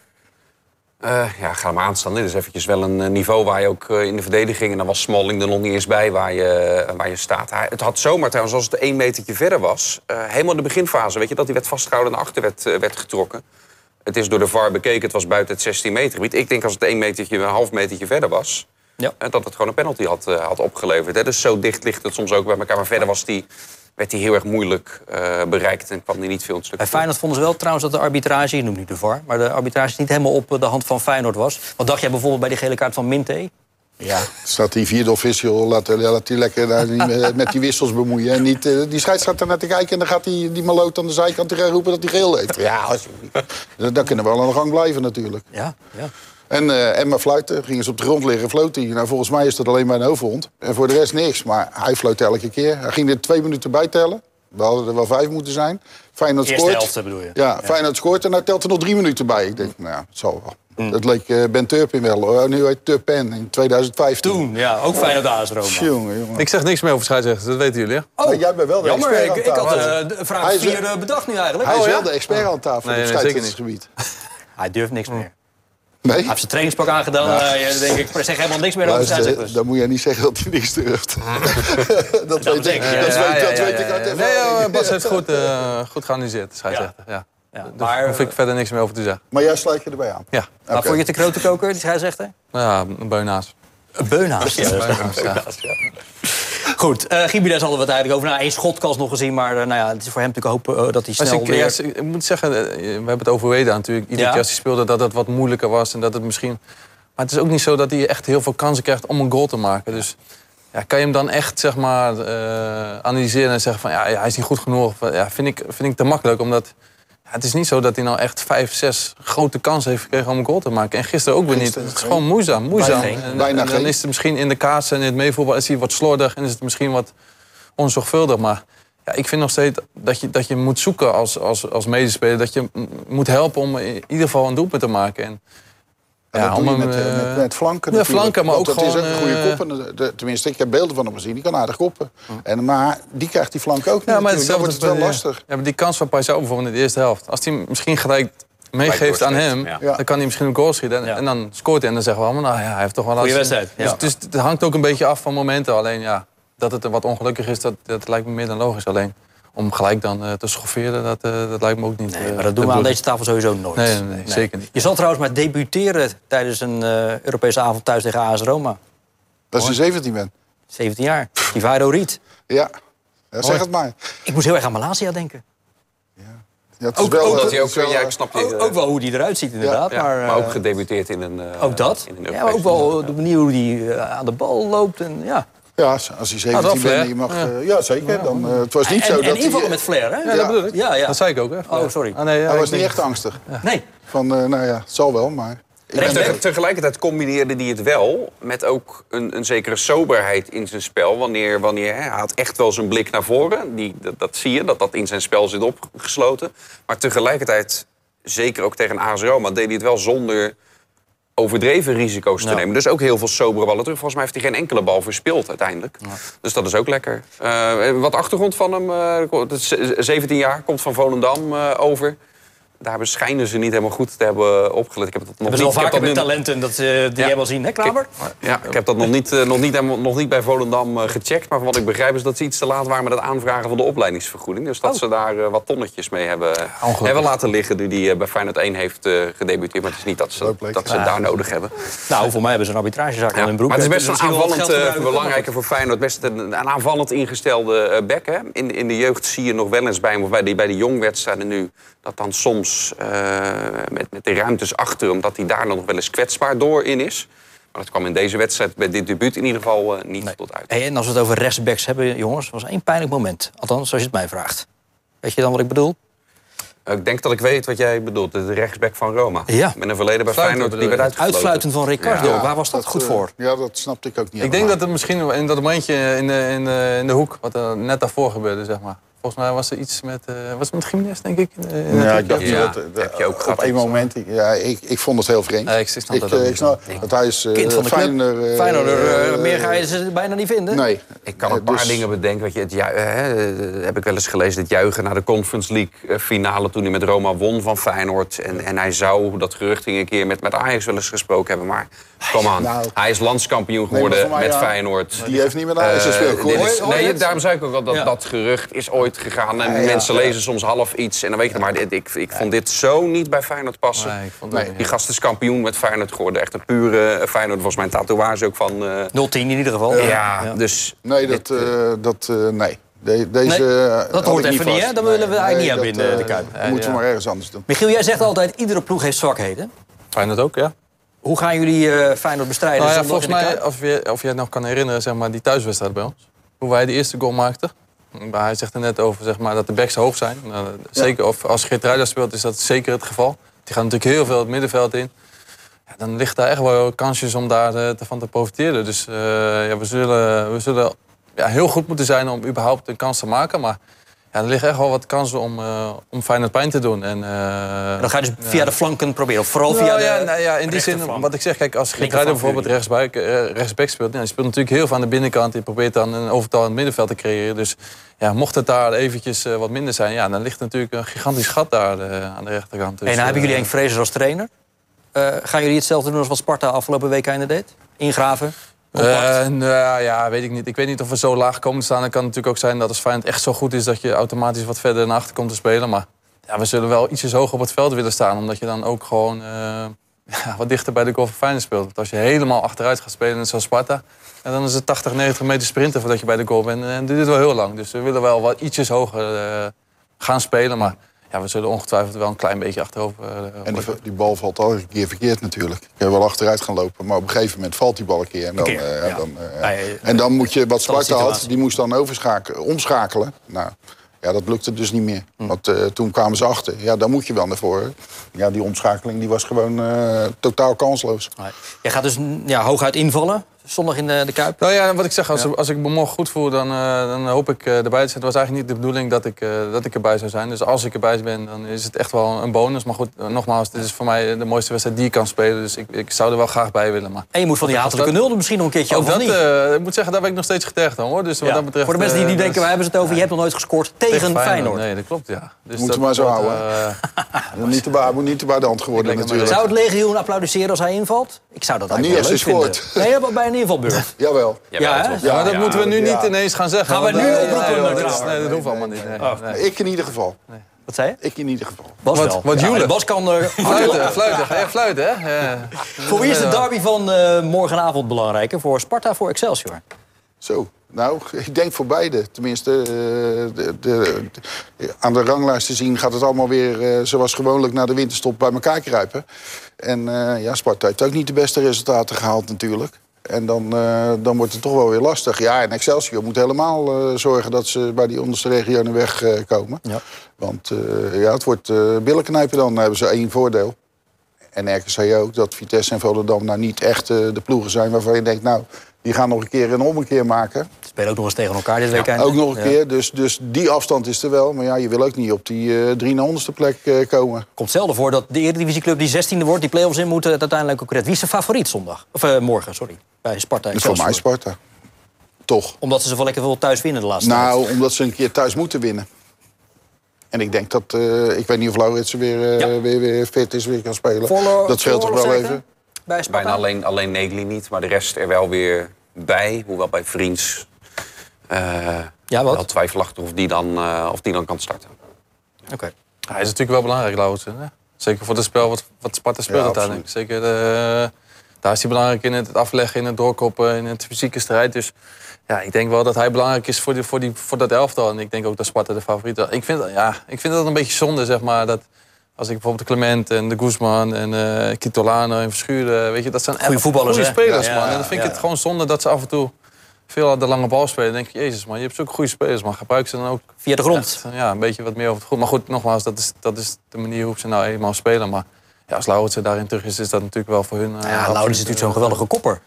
[SPEAKER 5] Eh, ja, ga maar aanstaan. Dit is eventjes wel een eh, niveau waar je ook in de verdediging... en dan was Smalling er nog niet eens bij waar je, waar je staat. Hij, het had zomaar trouwens, als het één metertje verder was... eh, helemaal in de beginfase, weet je, dat hij werd vastgehouden... en naar achter werd, werd getrokken. Het is door de VAR bekeken, het was buiten het 16 meter gebied. Ik denk als het één metertje, een half metertje verder was...
[SPEAKER 2] Ja.
[SPEAKER 5] eh, dat het gewoon een penalty had, eh, had opgeleverd. Hè. Dus zo dicht ligt het soms ook bij elkaar. Maar verder was die, werd hij heel erg moeilijk eh, bereikt... en kwam hij niet veel in het stuk.
[SPEAKER 2] Bij Feyenoord vonden ze wel trouwens dat de arbitrage, ik noem niet de VAR... maar de arbitrage niet helemaal op eh, de hand van Feyenoord was. Wat dacht jij bijvoorbeeld bij die gele kaart van Minte?
[SPEAKER 4] Ja. Staat die vierde official, laat, laat die lekker daar niet met, met die wissels bemoeien. En niet, die scheids staat er naar te kijken en dan gaat die, die maloot aan de zijkant tegen roepen dat hij geel heeft. Ja, alsjeblieft. Dan- Dan kunnen we wel aan de gang blijven natuurlijk.
[SPEAKER 2] Ja, ja.
[SPEAKER 4] En eh Emma fluiten, gingen ze op de grond liggen, floot hij. Nou, volgens mij is dat alleen bij een hoofdhond. En voor de rest niks, maar hij floot elke keer. Hij ging er twee minuten bij tellen. We hadden er wel vijf moeten zijn. Feyenoord
[SPEAKER 2] Eerste
[SPEAKER 4] scoort.
[SPEAKER 2] helft bedoel je?
[SPEAKER 4] Ja, Feyenoord scoort en hij telt er nog drie minuten bij. Ik denk, nou ja, het zal wel.
[SPEAKER 2] Mm.
[SPEAKER 4] Het leek eh, Ben Turpin wel. hoor. Nu heet Turpin in 2015.
[SPEAKER 2] Toen, ja, ook Feyenoord AS Roma.
[SPEAKER 4] Jongen, jongen.
[SPEAKER 3] ik zeg niks meer over scheidsrechters, dat weten jullie. Hè?
[SPEAKER 2] Oh,
[SPEAKER 4] jij bent wel de
[SPEAKER 2] jammer.
[SPEAKER 4] expert
[SPEAKER 2] Ik,
[SPEAKER 4] aan
[SPEAKER 2] ik had eh, de vraag
[SPEAKER 4] Hij is-
[SPEAKER 2] 4 eh, bedacht nu eigenlijk.
[SPEAKER 4] Hij is
[SPEAKER 2] Oh,
[SPEAKER 4] wel
[SPEAKER 2] ja?
[SPEAKER 4] de expert aan tafel
[SPEAKER 3] Nee,
[SPEAKER 4] op
[SPEAKER 3] nee.
[SPEAKER 2] Hij durft niks meer.
[SPEAKER 4] Nee?
[SPEAKER 2] Hij heeft zijn trainingspak aangedaan. eh, ja, dan denk ik, ik zeg helemaal niks meer over scheidsrechters.
[SPEAKER 4] dan moet je niet zeggen dat hij niks durft. dat ik,
[SPEAKER 2] ik, ja.
[SPEAKER 4] dat weet,
[SPEAKER 3] Ja,
[SPEAKER 4] dat
[SPEAKER 3] ja,
[SPEAKER 4] weet
[SPEAKER 3] ja,
[SPEAKER 4] ik uit
[SPEAKER 3] ja.
[SPEAKER 4] ervaring.
[SPEAKER 3] Nee, joh, Bas heeft goed, eh, goed geanalyseerd, de scheidsrechter. Ja.
[SPEAKER 2] Ja,
[SPEAKER 3] Daar
[SPEAKER 2] maar
[SPEAKER 3] hoef ik verder niks meer over te zeggen.
[SPEAKER 4] Maar jij sluit je erbij aan.
[SPEAKER 3] Ja,
[SPEAKER 2] maar vond je het de grote koker, die scheidsrechter?
[SPEAKER 3] nou ja een beunaas.
[SPEAKER 2] Beunhaas. Ja, dat is-
[SPEAKER 3] Beunaas, ja.
[SPEAKER 2] Goed, eh Gimenez hadden we het eigenlijk over. Nou, één schotkans nog gezien, maar eh, nou ja, het is voor hem natuurlijk hopen eh, dat hij snel
[SPEAKER 3] ik,
[SPEAKER 2] weer...
[SPEAKER 3] ja, ik moet zeggen, eh, we hebben het over Weda natuurlijk. Iedere
[SPEAKER 2] Ja.
[SPEAKER 3] keer als hij speelde dat het wat moeilijker was. En dat het misschien... Maar het is ook niet zo dat hij echt heel veel kansen krijgt om een goal te maken. Dus ja, kan je hem dan echt zeg maar, eh, analyseren en zeggen van ja, hij is niet goed genoeg? Ja, vind, ik, vind ik te makkelijk, omdat ja, het is niet zo dat hij nou echt vijf, zes grote kansen heeft gekregen om een goal te maken. En gisteren ook weer niet. Het is gewoon moeizaam. moeizaam.
[SPEAKER 2] Bijna.
[SPEAKER 3] En,
[SPEAKER 4] Bijna
[SPEAKER 3] en dan is het misschien in de kaats en in het meevoetbal is hij wat slordig en is het misschien wat onzorgvuldig. Maar ja, ik vind nog steeds dat je, dat je moet zoeken als, als, als medespeler. Dat je moet helpen om in ieder geval een doelpunt te maken. En,
[SPEAKER 4] En dat doe je
[SPEAKER 3] om
[SPEAKER 4] met,
[SPEAKER 3] hem,
[SPEAKER 4] eh,
[SPEAKER 3] eh,
[SPEAKER 4] met, met flanken
[SPEAKER 3] ja, flanken, maar ook
[SPEAKER 4] dat is ook
[SPEAKER 3] gewoon,
[SPEAKER 4] een goede
[SPEAKER 3] eh,
[SPEAKER 4] kop. En de- de- tenminste, ik heb beelden van hem gezien. Die kan aardig koppen. En, maar die krijgt die flank ook niet.
[SPEAKER 3] Ja, maar
[SPEAKER 4] natuurlijk. dan wordt het wel lastig.
[SPEAKER 3] Ja, maar die kans van Paisao bijvoorbeeld in de eerste helft. Als hij misschien gelijk meegeeft aan hem,
[SPEAKER 5] ja.
[SPEAKER 4] Ja.
[SPEAKER 3] dan kan hij misschien een goal schieten. En,
[SPEAKER 2] Ja.
[SPEAKER 3] en dan scoort hij en dan zeggen we allemaal, nou ja, hij heeft toch wel
[SPEAKER 2] Goeie wedstrijd, ja.
[SPEAKER 3] Dus, dus het hangt ook een beetje af van momenten. Alleen ja, dat het wat ongelukkig is, dat, dat lijkt me meer dan logisch. Alleen om gelijk dan eh, te schofferen, dat, eh, dat lijkt me ook niet.
[SPEAKER 2] Nee,
[SPEAKER 3] eh,
[SPEAKER 2] maar dat doen we aan deze tafel sowieso nooit.
[SPEAKER 3] Nee, nee, nee, zeker niet.
[SPEAKER 2] Je zal trouwens maar debuteren tijdens een eh, Europese avond thuis tegen AS Roma.
[SPEAKER 4] Als je 17 bent.
[SPEAKER 2] 17 jaar. Ivairo Riet.
[SPEAKER 4] Ja. Ja, zeg het maar.
[SPEAKER 2] Ik moest heel erg aan Malasia denken.
[SPEAKER 4] Ja, het is
[SPEAKER 2] Ook-
[SPEAKER 4] wel,
[SPEAKER 2] ook
[SPEAKER 4] het
[SPEAKER 5] Dat hij ook,
[SPEAKER 4] is wel,
[SPEAKER 5] ja, ik snap je.
[SPEAKER 2] Ook, ook wel hoe die eruit ziet inderdaad.
[SPEAKER 5] ja,
[SPEAKER 2] maar,
[SPEAKER 5] maar, ook gedebuteerd in een. eh,
[SPEAKER 2] ook dat.
[SPEAKER 5] In een
[SPEAKER 2] Ja, maar ook wel de manier hoe hij aan de bal loopt. En, ja.
[SPEAKER 4] Ja, als hij 17
[SPEAKER 3] wel
[SPEAKER 4] bent je mag...
[SPEAKER 3] Ja.
[SPEAKER 4] eh, Ja, zeker. Dan, eh, het was niet
[SPEAKER 2] en,
[SPEAKER 4] zo
[SPEAKER 2] en
[SPEAKER 4] dat hij...
[SPEAKER 2] invallen met flair, hè?
[SPEAKER 3] Ja, dat bedoel ik.
[SPEAKER 2] Ja, ja.
[SPEAKER 3] Dat zei ik ook, hè?
[SPEAKER 2] Oh, sorry.
[SPEAKER 3] Ah, nee, ja,
[SPEAKER 4] Hij was niet echt angstig.
[SPEAKER 2] Nee.
[SPEAKER 4] Van, eh, nou ja, het zal wel, maar...
[SPEAKER 5] Tegelijkertijd combineerde hij het wel met ook een, een zekere soberheid in zijn spel. Wanneer, wanneer hè, hij had echt wel zijn blik naar voren. Die, dat, dat zie je, dat dat in zijn spel zit opgesloten. Maar tegelijkertijd, zeker ook tegen AS Roma, deed hij het wel zonder overdreven risico's te nemen. Dus ook heel veel sobere ballen terug. Volgens mij heeft hij geen enkele bal verspeeld uiteindelijk. Dus dat is ook lekker. Eh, wat achtergrond van hem. eh, het is 17 jaar, komt van Volendam eh, over. Daar beschijnen ze niet helemaal goed te hebben opgelet. Ik heb dat nog
[SPEAKER 2] We zijn
[SPEAKER 5] niet,
[SPEAKER 2] al
[SPEAKER 5] ik heb
[SPEAKER 2] vaker met
[SPEAKER 5] dat nu-
[SPEAKER 2] talenten dat, die
[SPEAKER 5] Ja.
[SPEAKER 2] wel zien, hè Klaver?
[SPEAKER 5] ja, ik heb dat nog niet, eh, nog niet, helemaal- nog niet bij Volendam eh, gecheckt. Maar van wat ik begrijp is dat ze iets te laat waren met het aanvragen van de opleidingsvergoeding. Dus dat
[SPEAKER 2] Oh.
[SPEAKER 5] ze daar eh, wat tonnetjes mee hebben, hebben laten liggen. Die die bij Feyenoord 1 heeft gedebuteerd. Maar het is niet dat ze,
[SPEAKER 4] Leuk
[SPEAKER 5] dat ze het daar nodig hebben.
[SPEAKER 2] Nou, voor mij hebben ze een arbitragezaak
[SPEAKER 5] Ja.
[SPEAKER 2] aan hun broek.
[SPEAKER 5] Maar het is
[SPEAKER 2] Dus
[SPEAKER 5] best een
[SPEAKER 2] wel wat
[SPEAKER 5] aanvallend, belangrijke voor Feyenoord. Best een, een aanvallend ingestelde back. Hè? In, in de jeugd zie je nog wel eens bij hem, of bij die, bij de jongwedstrijden nu... dat dan soms eh, met, met de ruimtes achter, omdat hij daar nog wel eens kwetsbaar door in is. Maar dat kwam in deze wedstrijd, bij dit debuut in ieder geval, eh, niet tot uit.
[SPEAKER 2] Hey, en als we het over rechtsbacks hebben, jongens, was één pijnlijk moment. Althans, als je het mij vraagt. Weet je dan wat ik bedoel?
[SPEAKER 5] Eh, Ik denk dat ik weet wat jij bedoelt. De rechtsback van Roma.
[SPEAKER 2] Ja.
[SPEAKER 5] Met een verleden bij
[SPEAKER 3] Fluiten
[SPEAKER 5] Feyenoord, die werd
[SPEAKER 3] je?
[SPEAKER 5] uitgefloten.
[SPEAKER 2] Uitsluiten van Ricardo,
[SPEAKER 4] Ja,
[SPEAKER 2] waar was dat, goed voor?
[SPEAKER 4] Ja, dat snapte ik ook niet
[SPEAKER 3] Ik denk dat het misschien in dat momentje in de, in de, in de hoek, wat er net daarvoor gebeurde, zeg maar. Volgens mij was er iets met, eh was het met denk ik. in in
[SPEAKER 4] Ja, ik dacht?
[SPEAKER 5] Ja,
[SPEAKER 4] dat, eh,
[SPEAKER 5] heb je ook gehad,
[SPEAKER 4] op één moment. ik- Ja, ik, ik vond het heel vreemd.
[SPEAKER 3] Nee, ik snap
[SPEAKER 4] ik,
[SPEAKER 3] dat ook
[SPEAKER 4] eh,
[SPEAKER 3] niet.
[SPEAKER 4] ik snap hij is eh,
[SPEAKER 2] Kind van de
[SPEAKER 4] eh,
[SPEAKER 2] eh,
[SPEAKER 4] eh,
[SPEAKER 2] meer ga je ze bijna niet vinden.
[SPEAKER 4] Nee.
[SPEAKER 5] Ik kan een
[SPEAKER 4] Eh,
[SPEAKER 5] paar
[SPEAKER 4] dus-
[SPEAKER 5] dingen bedenken. Weet je, het eh, hè, eh, heb ik wel eens gelezen. Het juichen naar de Conference League eh, finale toen hij met Roma won van Feyenoord. En, en hij zou, dat gerucht ging een keer met, met Ajax wel eens gesproken hebben. Maar kom aan,
[SPEAKER 4] Nou.
[SPEAKER 5] hij is landskampioen geworden
[SPEAKER 4] mij,
[SPEAKER 5] met
[SPEAKER 4] ja,
[SPEAKER 5] Feyenoord.
[SPEAKER 4] Die heeft niet met Ajax
[SPEAKER 5] Eh,
[SPEAKER 4] gespeeld.
[SPEAKER 5] nee, daarom zei ik ook al dat
[SPEAKER 2] Ja.
[SPEAKER 5] dat gerucht is ooit gegaan. En
[SPEAKER 4] Ja,
[SPEAKER 5] mensen
[SPEAKER 4] ja.
[SPEAKER 5] lezen soms half iets. En dan weet je, maar dit- ik, ik vond dit zo niet bij Feyenoord passen.
[SPEAKER 3] Nee, ik vond het
[SPEAKER 4] Nee.
[SPEAKER 3] ook
[SPEAKER 5] Die gast is kampioen met Feyenoord geworden. Echt een pure eh, Feyenoord. Volgens mij een tatoeage ook van... eh,
[SPEAKER 2] 0-10 in ieder geval.
[SPEAKER 5] ja, dus...
[SPEAKER 4] Nee, dat, eh, dat eh, nee. De- deze,
[SPEAKER 2] Nee, dat hoort even niet, hè? Dat willen we eigenlijk niet
[SPEAKER 4] dat,
[SPEAKER 2] hebben in de- de Kuip.
[SPEAKER 4] dat moeten we maar ergens anders doen.
[SPEAKER 2] Michiel, jij zegt altijd, iedere ploeg heeft zwakheden.
[SPEAKER 3] Feyenoord ook, ja.
[SPEAKER 2] Hoe gaan jullie eh Feyenoord bestrijden?
[SPEAKER 3] Nou ja, volgens mij, of je, of je het nog kan herinneren, zeg maar, die thuiswedstrijd bij ons. Hoe wij de eerste goal maakten. Maar hij zegt er net over zeg maar, dat de backs hoog zijn. Nou, zeker, of als Geert speelt is dat zeker het geval. Die gaan natuurlijk heel veel het middenveld in. Ja, dan ligt daar echt wel kansjes om daar eh, te- te profiteren. Dus eh, ja, we zullen, we zullen ja, heel goed moeten zijn om überhaupt een kans te maken. Maar ja, er liggen echt wel wat kansen om, eh om Feyenoord pijn te doen. En, eh,
[SPEAKER 2] Dan ga je dus via de flanken proberen. Of vooral via
[SPEAKER 3] nou
[SPEAKER 2] de
[SPEAKER 3] ja, nou ja, in die zin, wat ik zeg, kijk, als Geertruiden bijvoorbeeld
[SPEAKER 2] voor
[SPEAKER 3] rechtsback, eh, speelt, ja, die speelt natuurlijk heel veel aan de binnenkant. Die probeert dan een overtal in het middenveld te creëren. Dus ja, mocht het daar eventjes wat minder zijn, ja, dan ligt natuurlijk een gigantisch gat daar aan de rechterkant. Dus,
[SPEAKER 2] en dan hebben jullie Henk Vrezer als trainer. Gaan jullie hetzelfde doen als wat Sparta afgelopen week einde deed? Ingraven?
[SPEAKER 3] Nou ja, weet ik niet. Ik weet niet of we zo laag komen te staan. Het kan natuurlijk ook zijn dat als Feyenoord echt zo goed is... dat je automatisch wat verder naar achter komt te spelen. Maar ja, we zullen wel ietsjes hoger op het veld willen staan. Omdat je dan ook gewoon eh, ja, wat dichter bij de goal van Feyenoord speelt. Want als je helemaal achteruit gaat spelen, zoals Sparta... En dan is het 80, 90 meter sprinten voordat je bij de goal bent. En dat duurt wel heel lang. Dus we willen wel wat ietsjes hoger eh, gaan spelen. Maar ja, we zullen ongetwijfeld wel een klein beetje achterover. eh,
[SPEAKER 4] En die, die bal valt al een keer verkeerd natuurlijk. Ik heb wel achteruit gaan lopen, maar op een gegeven moment valt die bal een keer. En dan,
[SPEAKER 2] keer,
[SPEAKER 4] eh,
[SPEAKER 2] ja.
[SPEAKER 4] dan, eh,
[SPEAKER 2] ja,
[SPEAKER 4] en dan moet je, wat Sparta had, die moest dan overschakelen, omschakelen. Nou, ja, dat lukte dus niet meer.
[SPEAKER 2] Hm.
[SPEAKER 4] Want eh, toen kwamen ze achter. Ja, daar moet je wel naar voren. Ja, die omschakeling die was gewoon eh, totaal kansloos.
[SPEAKER 2] Nee. Jij gaat dus ja, hooguit invallen. Zondag in de, de Kuip.
[SPEAKER 3] Nou ja, wat ik zeg, als, als ik me morgen goed voel, dan, eh, dan hoop ik eh, erbij te zijn. Het was eigenlijk niet de bedoeling dat ik, eh, dat ik erbij zou zijn. Dus als ik erbij ben, dan is het echt wel een bonus. Maar goed, nogmaals, dit is voor mij de mooiste wedstrijd die ik kan spelen. Dus ik, ik zou er wel graag bij willen. Maar
[SPEAKER 2] En je moet van die hatelijke nul er misschien nog een keertje
[SPEAKER 3] ook
[SPEAKER 2] over, of
[SPEAKER 3] dat,
[SPEAKER 2] niet?
[SPEAKER 3] eh, ik moet zeggen, daar ben ik nog steeds getergd aan hoor. Dus wat
[SPEAKER 2] Ja.
[SPEAKER 3] dat betreft,
[SPEAKER 2] Voor de mensen die nu denken, waar hebben ze het over? Je hebt nog nooit gescoord tegen, Feyenoord.
[SPEAKER 3] Nee, dat klopt, ja. Dus
[SPEAKER 4] Moeten
[SPEAKER 3] dat
[SPEAKER 4] we maar zo houden. niet, te ba- moet niet te bij de hand geworden natuurlijk.
[SPEAKER 2] Zou het legioen applaudisseren als hij invalt? Ik zou dat
[SPEAKER 4] Nou,
[SPEAKER 2] eigenlijk
[SPEAKER 4] niet als hij
[SPEAKER 2] vinden. Nee, bij een invalbeurt.
[SPEAKER 4] Jawel.
[SPEAKER 5] Jawel,
[SPEAKER 2] Ja,
[SPEAKER 3] ja, maar dat
[SPEAKER 4] Ja,
[SPEAKER 3] moeten we nu
[SPEAKER 4] ja.
[SPEAKER 3] niet ineens gaan zeggen.
[SPEAKER 2] Gaan we nu
[SPEAKER 3] eh,
[SPEAKER 2] oproepen,
[SPEAKER 3] nee, dat hoeft allemaal niet. Nee, nee.
[SPEAKER 4] Ik in ieder geval.
[SPEAKER 2] Wat zei je?
[SPEAKER 4] Ik in ieder geval.
[SPEAKER 2] Bas
[SPEAKER 3] Wat-
[SPEAKER 2] wel.
[SPEAKER 3] wat
[SPEAKER 2] Ja? Bas kan... eh,
[SPEAKER 3] Fluiten, fluiten. Ga je fluiten, hè? Ja.
[SPEAKER 2] voor wie is de derby van eh, morgenavond belangrijker? Voor Sparta, voor Excelsior?
[SPEAKER 4] Zo, nou, ik denk voor beide. Tenminste, eh, de, de, de- aan de ranglijst te zien gaat het allemaal weer eh, zoals gewoonlijk na de winterstop bij elkaar kruipen. En eh, ja, Sparta heeft ook niet de beste resultaten gehaald natuurlijk. En dan, eh, dan wordt het toch wel weer lastig. Ja, en Excelsior moet helemaal eh, zorgen dat ze bij die onderste regionen wegkomen.
[SPEAKER 2] Ja.
[SPEAKER 4] Want eh, ja, het wordt eh billen knijpen dan. Dan hebben ze één voordeel. En RKC ook, dat Vitesse en Volendam nou niet echt de ploegen zijn waarvan je denkt... nou, Die gaan nog een keer een ommekeer maken.
[SPEAKER 2] Ze spelen ook nog eens tegen elkaar dit weekend.
[SPEAKER 4] Ook nog een
[SPEAKER 2] Ja.
[SPEAKER 4] keer. Dus, dus die afstand is er wel. Maar ja, je wil ook niet op die eh 3 honderdste plek eh, komen.
[SPEAKER 2] Komt zelden voor dat de Eredivisieclub die 16e wordt, die play-offs in moeten, het uiteindelijk ook redt. Wie is zijn favoriet zondag? Of eh, morgen, sorry. Bij Sparta.
[SPEAKER 4] Dat is voor mij. Sparta. Toch.
[SPEAKER 2] Omdat ze zo wel lekker veel thuis winnen de laatste tijd.
[SPEAKER 4] Nou, omdat ze een keer thuis moeten winnen. En ik denk dat, eh, ik weet niet of Lauritsen weer, eh,
[SPEAKER 2] Ja.
[SPEAKER 4] weer, weer fit is, weer kan spelen. Dat scheelt toch wel even.
[SPEAKER 2] Bij Sparta.
[SPEAKER 5] Bijna alleen, alleen Negli niet, maar de rest er wel weer bij. Hoewel bij Vriends eh
[SPEAKER 2] Ja, wat?
[SPEAKER 5] wel twijfelachtig of die, dan, eh, of die dan kan starten.
[SPEAKER 2] Oké.
[SPEAKER 3] Hij is natuurlijk wel belangrijk, Lauritsen. hè? Zeker voor het spel wat, wat Sparta speelt
[SPEAKER 4] Ja,
[SPEAKER 3] uiteindelijk. Zeker eh, daar is hij belangrijk in het afleggen, in het doorkoppen, in het fysieke strijd. Dus ja, ik denk wel dat hij belangrijk is voor, die, voor, die, voor dat elftal. En ik denk ook dat Sparta de favoriet is. Ik vind, ja, ik vind dat een beetje zonde, zeg maar. Dat als ik bijvoorbeeld de Clement en de Guzman en eh Kitolano en Verschuren... Weet je, dat zijn echt
[SPEAKER 2] Goeie voetballers,
[SPEAKER 3] goede spelers,
[SPEAKER 2] Ja,
[SPEAKER 3] man.
[SPEAKER 2] ja,
[SPEAKER 3] en dan vind ik
[SPEAKER 2] ja.
[SPEAKER 3] het gewoon zonde dat ze af en toe veel aan de lange bal spelen. Dan denk je, jezus man, je hebt zulke goede spelers, maar gebruik ze dan ook
[SPEAKER 2] Via de grond.
[SPEAKER 3] echt, ja, een beetje wat meer over het goed. Maar goed, nogmaals, dat is, dat is de manier hoe ze nou eenmaal spelen. Maar ja, als Lauritsen daarin terug is, is dat natuurlijk wel voor hun... eh,
[SPEAKER 2] Ja, Laurens is natuurlijk zo'n
[SPEAKER 3] eh,
[SPEAKER 2] geweldige kopper.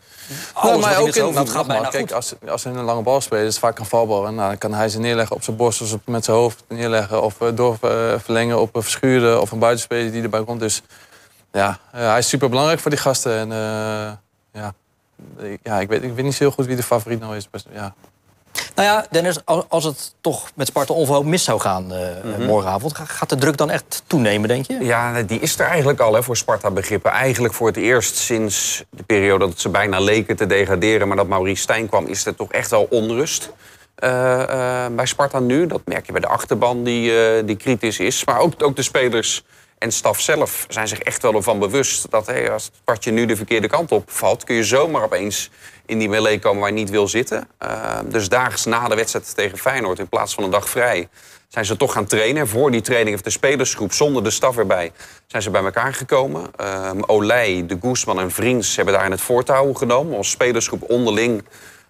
[SPEAKER 2] Alles wat
[SPEAKER 3] maar ook in,
[SPEAKER 2] doet, gaat bijna
[SPEAKER 3] kijk, als, als ze een lange bal spelen, is het vaak een valbal. En nou, dan kan hij ze neerleggen op zijn borst of met zijn hoofd neerleggen. Of uh, doorverlengen op een verschuren of een buitenspeler die erbij komt. Dus ja, eh, hij is super belangrijk voor die gasten. En eh, ja, ik- ja ik, weet, ik weet niet zo heel goed wie de favoriet nou is. Ja.
[SPEAKER 2] Nou ja, Dennis, als- het toch met Sparta onverhoopt mis zou gaan eh,
[SPEAKER 3] Mhm.
[SPEAKER 2] morgenavond... ga- gaat de druk dan echt toenemen, denk je?
[SPEAKER 5] Ja, die is er eigenlijk al hè, voor Sparta-begrippen. Eigenlijk voor het eerst sinds de periode dat ze bijna leken te degraderen... maar dat Maurice Stijn kwam, is er toch echt wel onrust. eh, eh, bij Sparta nu. Dat merk je bij de achterban die, die kritisch is. Maar ook, ook de spelers en staf zelf zijn zich echt wel ervan bewust... dat hey, als het kwartje nu de verkeerde kant op valt... kun je zomaar opeens in die melee komen waar je niet wil zitten. Eh, dus daags na de wedstrijd tegen Feyenoord, in plaats van een dag vrij... zijn ze toch gaan trainen. Voor die training heeft de spelersgroep zonder de staf erbij... zijn ze bij elkaar gekomen. Ehm Olij, de Guzman en Vriends hebben daar in het voortouw genomen... om als spelersgroep onderling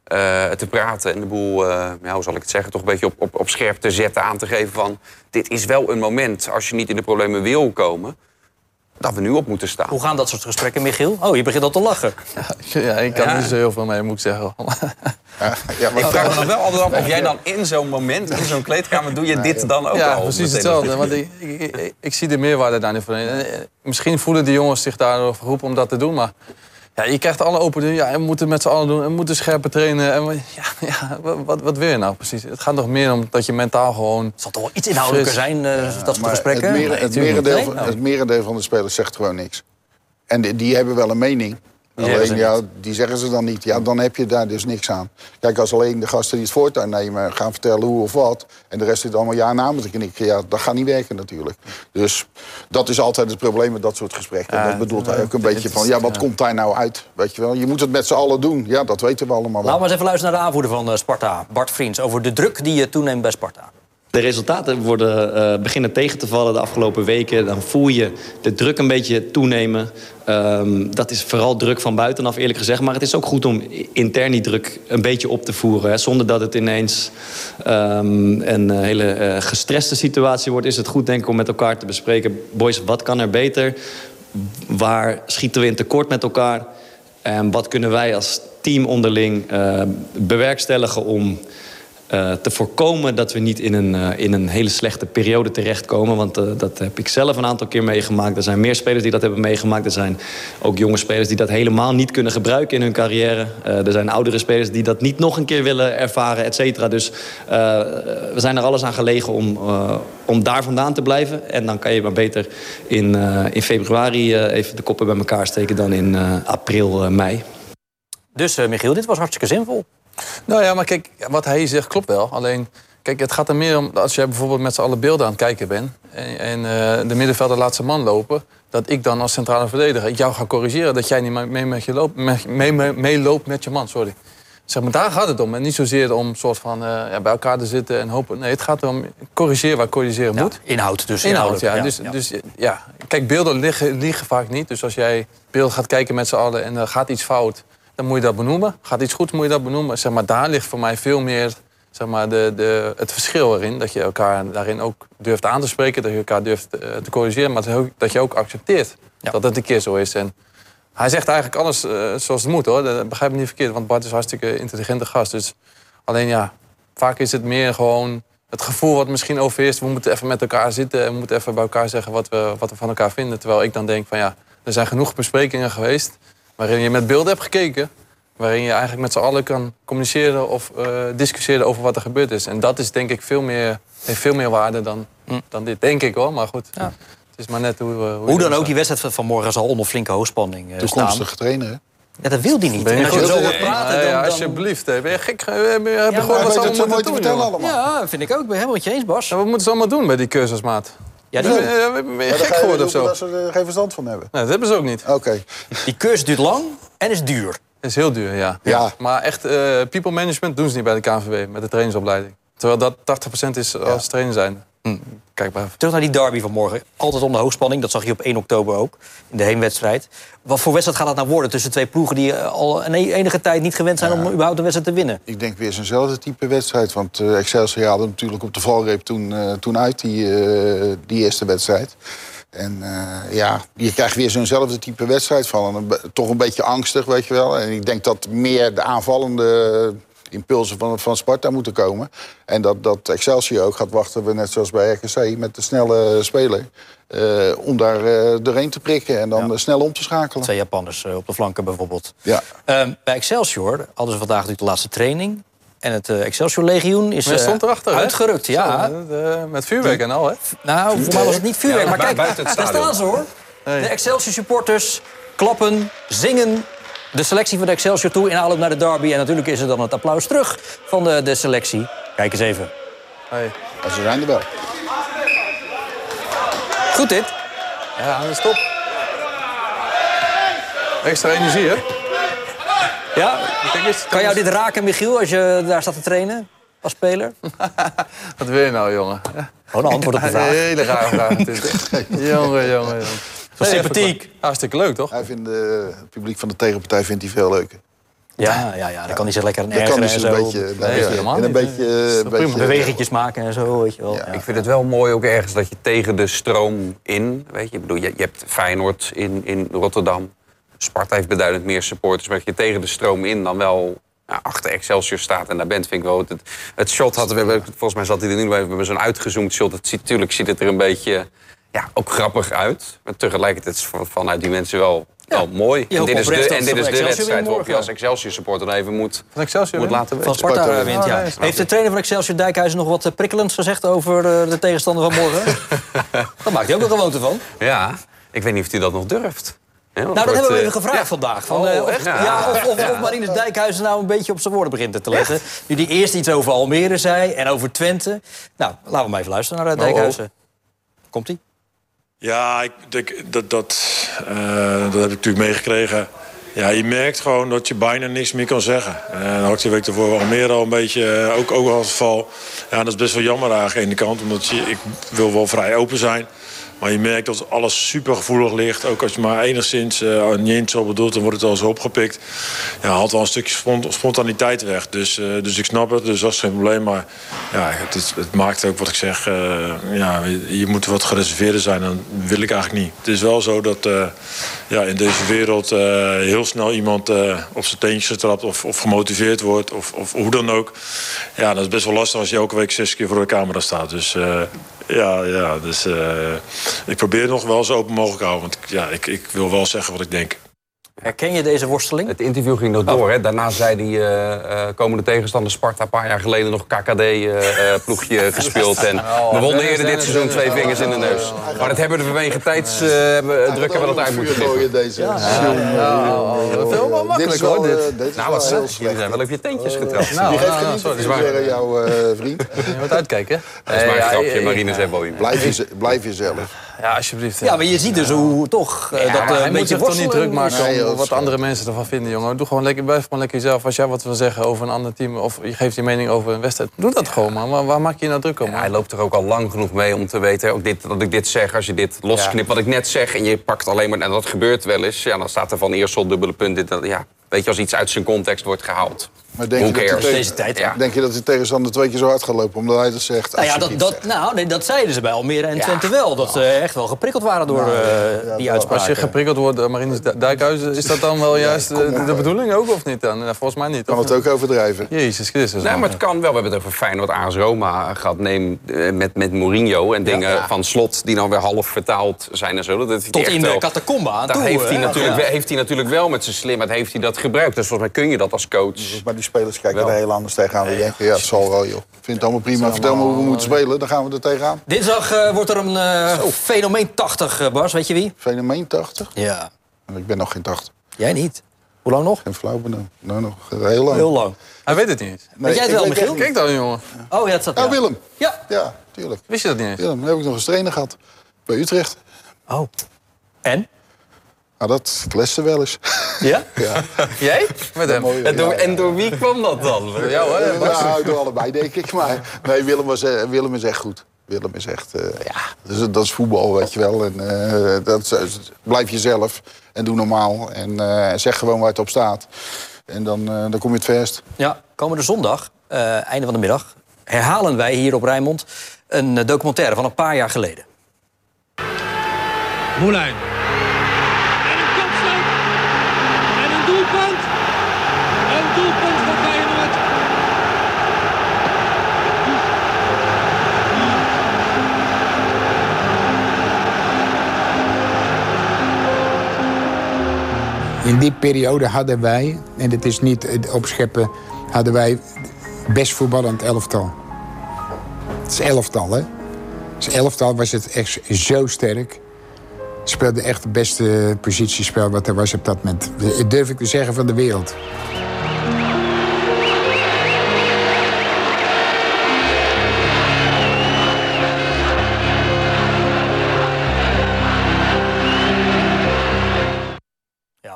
[SPEAKER 5] eh, te praten en de boel, eh, hoe zal ik het zeggen, toch een beetje op, op, op scherp te zetten, aan te geven van dit is wel een moment, als je niet in de problemen wil komen, dat we nu op moeten staan.
[SPEAKER 2] Hoe gaan dat soort gesprekken, Michiel? Oh, je begint al te lachen.
[SPEAKER 3] ja, ik kan
[SPEAKER 2] Ja.
[SPEAKER 3] niet zo heel veel mee, moet ik zeggen.
[SPEAKER 4] Ja, ja, maar
[SPEAKER 5] Ik vraag me dan wel altijd af of jij dan in zo'n moment, in zo'n kleedkamer, doe je dit dan ook
[SPEAKER 3] ja,
[SPEAKER 5] al?
[SPEAKER 3] precies
[SPEAKER 5] meteen?
[SPEAKER 3] hetzelfde. Want ik, ik, ik, ik zie de meerwaarde daar niet van. in. Eh, Misschien voelen die jongens zich daardoor geroepen om dat te doen. Maar ja, je krijgt alle open deuren. Ja, we moeten het met z'n allen doen. En we moeten scherper trainen. En we- ja, ja, wat, wat wil je nou precies? Het gaat nog meer om dat je mentaal gewoon...
[SPEAKER 2] Het zal toch wel iets inhoudelijker
[SPEAKER 3] Fris.
[SPEAKER 2] zijn, eh, dat soort gesprekken?
[SPEAKER 4] Het, mere- het, merendeel,
[SPEAKER 2] Nou.
[SPEAKER 4] het merendeel van de spelers zegt gewoon niks. En die, die hebben wel een mening.
[SPEAKER 2] Zeggen
[SPEAKER 4] Alleen, ja, die zeggen ze dan niet. Ja, dan heb je daar dus niks aan. Kijk, als alleen de gasten die het voortuin nemen gaan vertellen hoe of wat... en de rest zit allemaal ja namen te knikken... ja, dat gaat niet werken natuurlijk. Dus dat is altijd het probleem met dat soort gesprekken.
[SPEAKER 3] Ja,
[SPEAKER 4] dat bedoelt hij ook een beetje van... ja, wat komt daar nou uit? Weet je wel? Je moet het met z'n allen doen. Ja, dat weten we allemaal wel.
[SPEAKER 2] Laten we eens even luisteren naar de aanvoerder van eh, Sparta, Bart Vriends... over de druk die eh, toeneemt bij Sparta.
[SPEAKER 8] De resultaten worden, eh, beginnen tegen te vallen de afgelopen weken. Dan voel je de druk een beetje toenemen. Ehm, dat is vooral druk van buitenaf, eerlijk gezegd. Maar het is ook goed om intern die druk een beetje op te voeren. Hè. Zonder dat het ineens ehm, een eh, hele eh, gestreste situatie wordt... is het goed, denk ik, om met elkaar te bespreken... boys, wat kan er beter? Waar schieten we in tekort met elkaar? En wat kunnen wij als team onderling bewerkstelligen om eh, te voorkomen dat we niet in een, eh, in een hele slechte periode terechtkomen. Want eh, dat heb ik zelf een aantal keer meegemaakt. Er zijn meer spelers die dat hebben meegemaakt. Er zijn ook jonge spelers die dat helemaal niet kunnen gebruiken in hun carrière. Er zijn oudere spelers die dat niet nog een keer willen ervaren, et cetera. Dus we zijn er alles aan gelegen om, om daar vandaan te blijven. En dan kan je maar beter in, in februari even de koppen bij elkaar steken dan in april, mei.
[SPEAKER 2] Dus Michiel, dit was hartstikke zinvol.
[SPEAKER 3] Nou ja, maar kijk, wat hij zegt klopt wel. Alleen, kijk, het gaat er meer om... als jij bijvoorbeeld met z'n allen beelden aan het kijken bent... en, en eh, de middenvelder laat zijn man lopen... dat ik dan als centrale verdediger jou ga corrigeren... dat jij niet mee, met je loopt, mee, mee, mee- meeloopt met je man, sorry. Zeg maar, daar gaat het om. En niet zozeer om soort van, eh, ja, bij elkaar te zitten en hopen... Nee, het gaat erom corrigeren waar corrigeren
[SPEAKER 2] Ja,
[SPEAKER 3] moet.
[SPEAKER 2] inhoud dus.
[SPEAKER 3] Inhoud, ja. Dus, dus ja, kijk, beelden liggen, liegen vaak niet. Dus als jij beelden gaat kijken met z'n allen en er gaat iets fout, dan moet je dat benoemen. Gaat iets goed, moet je dat benoemen. Zeg maar, daar ligt voor mij veel meer zeg maar, de, de, het verschil erin. Dat je elkaar daarin ook durft aan te spreken, dat je elkaar durft eh, te corrigeren, maar dat je ook, accepteert
[SPEAKER 2] Ja.
[SPEAKER 3] dat het een keer zo is. En Hij zegt eigenlijk alles eh, zoals het moet hoor. Dat begrijp me niet verkeerd, want Bart is een hartstikke intelligente gast. Dus alleen ja, vaak is het meer gewoon het gevoel wat misschien overheerst. We moeten even met elkaar zitten en we moeten even bij elkaar zeggen wat we, wat we van elkaar vinden. Terwijl ik dan denk van ja, er zijn genoeg besprekingen geweest waarin je met beelden hebt gekeken. Waarin je eigenlijk met z'n allen kan communiceren of eh, discussiëren over wat er gebeurd is. En dat is denk ik veel meer, heeft veel meer waarde dan, dan dit, denk ik hoor. Maar goed,
[SPEAKER 2] Ja.
[SPEAKER 3] het is maar net hoe, eh, hoe,
[SPEAKER 2] dan ook, die wedstrijd van morgen zal onder flinke hoogspanning eh, staan.
[SPEAKER 4] Toekomstige trainer, hè?
[SPEAKER 2] Ja, dat wil die niet.
[SPEAKER 3] Ben je
[SPEAKER 2] En als je zo hoort praten, dan... dan...
[SPEAKER 3] alsjeblieft. hè. Ben je gek? ge- Heb je,
[SPEAKER 4] Hij
[SPEAKER 3] wat ze allemaal moeten doen,
[SPEAKER 4] allemaal.
[SPEAKER 2] Ja, vind ik ook. Ik ben helemaal met je eens, Bas.
[SPEAKER 3] Ja, wat moeten ze allemaal doen bij die cursusmaat?
[SPEAKER 2] Ja, die,
[SPEAKER 3] je, ben je
[SPEAKER 4] Maar dan
[SPEAKER 3] gek geworden of zo?
[SPEAKER 4] Dat ze er geen verstand van hebben.
[SPEAKER 3] Nee, dat hebben ze ook niet.
[SPEAKER 4] Oké.
[SPEAKER 2] die cursus duurt lang en is duur.
[SPEAKER 3] Het is heel duur, ja.
[SPEAKER 4] Ja.
[SPEAKER 3] Maar echt, eh, people management doen ze niet bij de KNVB met de trainingsopleiding. Terwijl dat 80% is als trainer zijn.
[SPEAKER 2] Hm.
[SPEAKER 3] Kijk maar.
[SPEAKER 2] Terug naar die derby van morgen. Altijd onder hoogspanning. Dat zag je op 1 oktober ook. In de heenwedstrijd. Wat voor wedstrijd gaat dat nou worden tussen twee ploegen... die eh, al een enige tijd niet gewend zijn om überhaupt een wedstrijd te winnen?
[SPEAKER 4] Ik denk weer zo'nzelfde type wedstrijd. Want eh, Excelsior haalde natuurlijk op de valreep toen, eh, toen uit, die, eh, die eerste wedstrijd. En eh, ja, je krijgt weer zo'nzelfde type wedstrijd van. En toch een beetje angstig, weet je wel. En ik denk dat meer de aanvallende impulsen van, van Sparta moeten komen. En dat, dat Excelsior ook gaat wachten, net zoals bij RKC, met de snelle speler. eh, om daar eh, doorheen te prikken en dan
[SPEAKER 2] Ja.
[SPEAKER 4] snel om te schakelen.
[SPEAKER 2] Twee Japanners eh, op de flanken bijvoorbeeld.
[SPEAKER 4] Ja.
[SPEAKER 2] Ehm, bij Excelsior hadden ze vandaag natuurlijk de laatste training. En het eh, Excelsior-legioen is eh,
[SPEAKER 3] stond erachter,
[SPEAKER 2] uitgerukt. Ja.
[SPEAKER 3] Zo, met vuurwerk en al, hè?
[SPEAKER 2] Nou, voor mij was het niet vuurwerk.
[SPEAKER 5] Ja,
[SPEAKER 2] maar kijk, daar staan ze hoor.
[SPEAKER 3] Hey.
[SPEAKER 2] De Excelsior supporters klappen, zingen de selectie van de Excelsior toe in aanloop naar de derby. En natuurlijk is er dan het applaus terug van de, de selectie. Kijk eens even.
[SPEAKER 3] Hey.
[SPEAKER 4] Ze zijn er wel.
[SPEAKER 2] Goed dit.
[SPEAKER 3] Ja, dat is top. Extra energie, hè?
[SPEAKER 2] Ja?
[SPEAKER 3] Kijk eens.
[SPEAKER 2] Kan jou dit raken, Michiel, als je daar staat te trainen als speler?
[SPEAKER 3] Wat wil je nou, jongen?
[SPEAKER 2] Gewoon een antwoord op de
[SPEAKER 3] Een
[SPEAKER 2] vraag.
[SPEAKER 3] hele rare vraag. dit. jongen, jongen,
[SPEAKER 2] sympathiek.
[SPEAKER 3] Hartstikke leuk, toch?
[SPEAKER 4] Hij vindt, eh, het publiek van de tegenpartij vindt hij veel leuker.
[SPEAKER 2] Ja, ja, ja, dan kan hij zich lekker
[SPEAKER 4] Dat kan dus een
[SPEAKER 2] zo.
[SPEAKER 4] beetje,
[SPEAKER 3] Nee,
[SPEAKER 4] beetje-
[SPEAKER 3] helemaal
[SPEAKER 4] en een beetje, een beetje
[SPEAKER 2] Bewegingjes maken en zo, weet je wel.
[SPEAKER 4] Ja.
[SPEAKER 2] Ja.
[SPEAKER 5] Ik vind het wel mooi ook ergens dat je tegen de stroom in... Weet je, ik bedoel, je, je hebt Feyenoord in, in Rotterdam. Sparta heeft beduidend meer supporters. Maar dat je tegen de stroom in dan wel ja, achter Excelsior staat en daar bent, vind ik wel... Het, het shot hadden we, hebben- volgens mij zat hij er nu bij, we hebben zo'n uitgezoomd shot. Het ziet, natuurlijk ziet het er een beetje, ja, ook grappig uit. Maar tegelijkertijd is het vanuit die mensen wel, wel mooi. En dit is de, en dit is de wedstrijd waarop je als. Excelsior supporter dan even moet,
[SPEAKER 3] Van Excelsior
[SPEAKER 5] moet laten weten.
[SPEAKER 2] Van Sparta
[SPEAKER 4] Sparta
[SPEAKER 2] wint,
[SPEAKER 3] Oh,
[SPEAKER 2] ja.
[SPEAKER 3] nee,
[SPEAKER 2] Heeft de trainer van Excelsior Dijkhuizen nog wat eh, prikkelends gezegd over eh, de tegenstander van morgen? Daar maakt hij ook een gewoonte van.
[SPEAKER 5] Ja, ik weet niet of hij dat nog durft. Ja,
[SPEAKER 2] Nou, dat
[SPEAKER 5] wordt,
[SPEAKER 2] hebben we
[SPEAKER 5] eh,
[SPEAKER 2] even gevraagd vandaag. Van,
[SPEAKER 5] Oh,
[SPEAKER 2] of, ja.
[SPEAKER 5] Ja.
[SPEAKER 2] of, of, of Marinus Dijkhuizen nou een beetje op zijn woorden begint te letten. Nu die eerst iets over Almere zei en over Twente. Nou, laten we maar even luisteren naar eh, Dijkhuizen. Komt-ie?
[SPEAKER 9] Ja, ik dat, dat, eh, dat heb ik natuurlijk meegekregen. Ja, je merkt gewoon dat je bijna niks meer kan zeggen. En dat had ik de week ervoor Almere al een beetje, eh, ook, ook al het geval. Ja, dat is best wel jammer aan de ene kant. Omdat je, ik wil wel vrij open zijn. Maar je merkt dat alles super gevoelig ligt. Ook als je maar enigszins uh, niet eens zo bedoelt, dan wordt het al zo opgepikt. Ja, haalt wel een stukje spont- spontaniteit weg. Dus, eh, dus ik snap het, dus dat is geen probleem. Maar ja, het, het maakt ook wat ik zeg. eh, ja, je moet wat gereserveerder zijn. Dan wil ik eigenlijk niet. Het is wel zo dat eh, ja, in deze wereld eh, heel snel iemand eh, op zijn teentjes trapt of, of gemotiveerd wordt. Of, of hoe dan ook. Ja, dat is best wel lastig als je elke week zes keer voor de camera staat. Dus eh, ja, ja, dus eh, ik probeer nog wel zo open mogelijk te houden. Want ja, ik, ik wil wel zeggen wat ik denk.
[SPEAKER 2] Herken je deze worsteling?
[SPEAKER 5] Het interview ging nog door. Hè. Daarna zei die eh, eh, komende tegenstander Sparta... een paar jaar geleden nog KKD-ploegje gespeeld. En we wonnen eerder dit seizoen twee vingers in de neus. Maar dat hebben we vanwege tijdsdruk hebben, we dat uit moeten
[SPEAKER 4] gooien, deze.
[SPEAKER 3] Dat is wel makkelijk, hoor, dit.
[SPEAKER 4] eh,
[SPEAKER 5] Nou, wat
[SPEAKER 4] slecht.
[SPEAKER 5] Jullie zijn wel op je teentjes getrapt.
[SPEAKER 3] Nou,
[SPEAKER 4] geeft
[SPEAKER 3] nou,
[SPEAKER 4] geen
[SPEAKER 3] nou,
[SPEAKER 4] jouw eh, vriend.
[SPEAKER 3] Je moet uitkijken.
[SPEAKER 5] Dat is maar een
[SPEAKER 3] Ja,
[SPEAKER 5] grapje.
[SPEAKER 3] ja,
[SPEAKER 5] Marine zei wel iemand.
[SPEAKER 4] Blijf, jeze- blijf jezelf.
[SPEAKER 3] Ja, alsjeblieft.
[SPEAKER 2] Ja, maar je ziet dus hoe toch eh,
[SPEAKER 3] Ja,
[SPEAKER 2] dat eh,
[SPEAKER 3] hij
[SPEAKER 2] een
[SPEAKER 3] moet
[SPEAKER 2] beetje
[SPEAKER 3] zich toch niet druk maken
[SPEAKER 4] Nee,
[SPEAKER 3] om wat andere mensen ervan vinden, jongen. Doe gewoon lekker, blijf gewoon lekker jezelf. Als jij wat wil zeggen over een ander team... of je geeft je mening over een wedstrijd, doe dat gewoon, man. Waar, waar maak je je nou druk om?
[SPEAKER 5] Ja, hij loopt er ook al lang genoeg mee om te weten ook dit, dat ik dit zeg. Als je dit losknipt, wat ik net zeg, en je pakt alleen maar... en dat gebeurt wel eens, ja, dan staat er van eerst dubbele punt. Dit, dat, ja. Weet je, als iets uit zijn context wordt gehaald.
[SPEAKER 4] Maar denk je, dat
[SPEAKER 2] Deze tijd.
[SPEAKER 5] Ja.
[SPEAKER 4] denk je dat de tegenstander twee keer zo hard gaat lopen omdat hij dat zegt?
[SPEAKER 2] Nou ja, dat, dat,
[SPEAKER 4] zegt.
[SPEAKER 2] nou, nee, dat zeiden ze bij Almere en Twente wel. Dat ze echt wel geprikkeld waren door
[SPEAKER 4] Nou,
[SPEAKER 2] eh,
[SPEAKER 4] ja,
[SPEAKER 2] die
[SPEAKER 4] wel.
[SPEAKER 2] uitspraken.
[SPEAKER 3] Als je geprikkeld wordt door Marinus Dij- Dijkhuizen, is dat dan wel juist de, bedoeling ook of niet dan? Nou, volgens mij niet.
[SPEAKER 4] kan het ook overdrijven.
[SPEAKER 3] Jezus Christus.
[SPEAKER 5] Nee, maar het kan wel. We hebben het over Feyenoord AS Roma gehad. Neem eh, met, met Mourinho en dingen van slot die dan weer half vertaald zijn en zo. Dat
[SPEAKER 2] Tot in de catacomba aan
[SPEAKER 5] Daar
[SPEAKER 2] toe,
[SPEAKER 5] heeft hij, natuurlijk, heeft hij natuurlijk wel met zijn slimheid heeft hij dat gebruikt. Dus volgens mij kun je dat als coach.
[SPEAKER 4] Maar die spelers kijken er heel anders tegenaan. Die denken, ja, het zal wel, joh. Ik vind het allemaal prima. Vertel me hoe we moeten spelen, dan gaan we er tegenaan.
[SPEAKER 2] Dinsdag eh, wordt er een eh, fenomeen 80, eh, Bas. Weet je wie?
[SPEAKER 4] Fenomeen 80?
[SPEAKER 2] Ja.
[SPEAKER 4] Ik ben nog geen 80.
[SPEAKER 2] Jij niet. Hoe lang nog?
[SPEAKER 4] Geen flauw benauwd. Nou, nog heel lang.
[SPEAKER 2] Heel lang.
[SPEAKER 3] Hij weet het niet.
[SPEAKER 4] Nee,
[SPEAKER 2] jij het wel,
[SPEAKER 4] weet
[SPEAKER 2] Michiel?
[SPEAKER 3] Kijk dan, jongen.
[SPEAKER 2] Oh ja, het zat ja.
[SPEAKER 4] Willem.
[SPEAKER 2] Ja.
[SPEAKER 4] Ja, tuurlijk.
[SPEAKER 3] Wist je dat niet eens?
[SPEAKER 4] Willem, heb ik nog eens trainer gehad. Bij Utrecht.
[SPEAKER 2] Oh. En?
[SPEAKER 4] Nou, dat kletste wel eens.
[SPEAKER 2] Ja?
[SPEAKER 4] ja.
[SPEAKER 3] Jij? Met hem.
[SPEAKER 5] En door,
[SPEAKER 4] ja,
[SPEAKER 5] en door wie kwam dat dan?
[SPEAKER 3] Door jou, hè?
[SPEAKER 4] Nou, door allebei, denk ik. Maar nee, Willem, was, eh, Willem is echt goed. Willem is echt, eh, ja, dat is, dat is voetbal, weet je wel. En, eh, dat, is- blijf jezelf en doe normaal. En eh, zeg gewoon waar het op staat. En dan, eh, dan kom je het verst.
[SPEAKER 2] Ja, komende zondag, eh, einde van de middag, herhalen wij hier op Rijnmond een documentaire van een paar jaar geleden.
[SPEAKER 10] Moulijn.
[SPEAKER 11] In die periode hadden wij, en dit is niet het opscheppen, hadden wij best voetballend elftal. Het is elftal, hè? Het is elftal was het echt zo sterk. Speelde echt het beste positiespel wat er was op dat moment. Dat durf ik te zeggen van de wereld.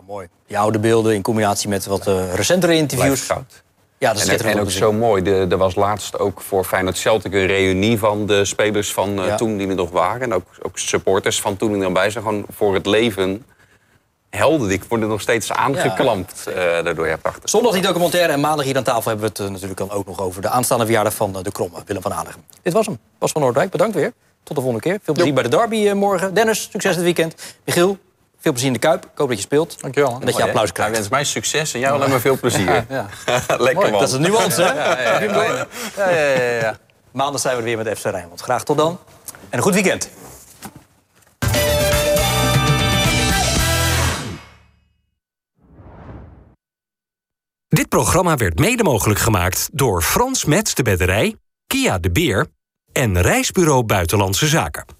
[SPEAKER 2] Mooi. Die oude beelden in combinatie met wat eh, recentere interviews. Ja, dat is
[SPEAKER 5] En, en ook zo mooi. Er was laatst ook voor Feyenoord Celtic een reunie van de spelers van eh,
[SPEAKER 2] Ja.
[SPEAKER 5] toen die er nog waren. En ook, ook supporters van toen die er nog bij zijn. Gewoon voor het leven. Helden, die worden nog steeds aangeklampt eh, daardoor. Ja, prachtig.
[SPEAKER 2] Zondag die documentaire en maandag hier aan tafel hebben we het natuurlijk dan ook nog over de aanstaande verjaardag van de Kromme, Willem van Hanegem. Dit was hem. Bas van Noordwijk, bedankt weer. Tot de volgende keer. Veel plezier bij de derby morgen. Dennis, succes dit weekend. Michiel, veel plezier in de Kuip. Ik hoop dat je speelt.
[SPEAKER 3] Dankjewel.
[SPEAKER 2] En dat je applaus
[SPEAKER 5] Hij
[SPEAKER 2] krijgt.
[SPEAKER 5] wenst mij succes en jou alleen maar veel plezier.
[SPEAKER 3] Ja.
[SPEAKER 5] Lekker man.
[SPEAKER 2] Dat is een nuance, hè?
[SPEAKER 3] Ja, ja, ja, ja, ja, ja, ja, ja.
[SPEAKER 2] Maandag zijn we er weer met FC Rijnmond. Graag tot dan. En een goed weekend.
[SPEAKER 1] Dit programma werd mede mogelijk gemaakt door Frans Mets de Bedderij, Kia de Beer en Reisbureau Buitenlandse Zaken.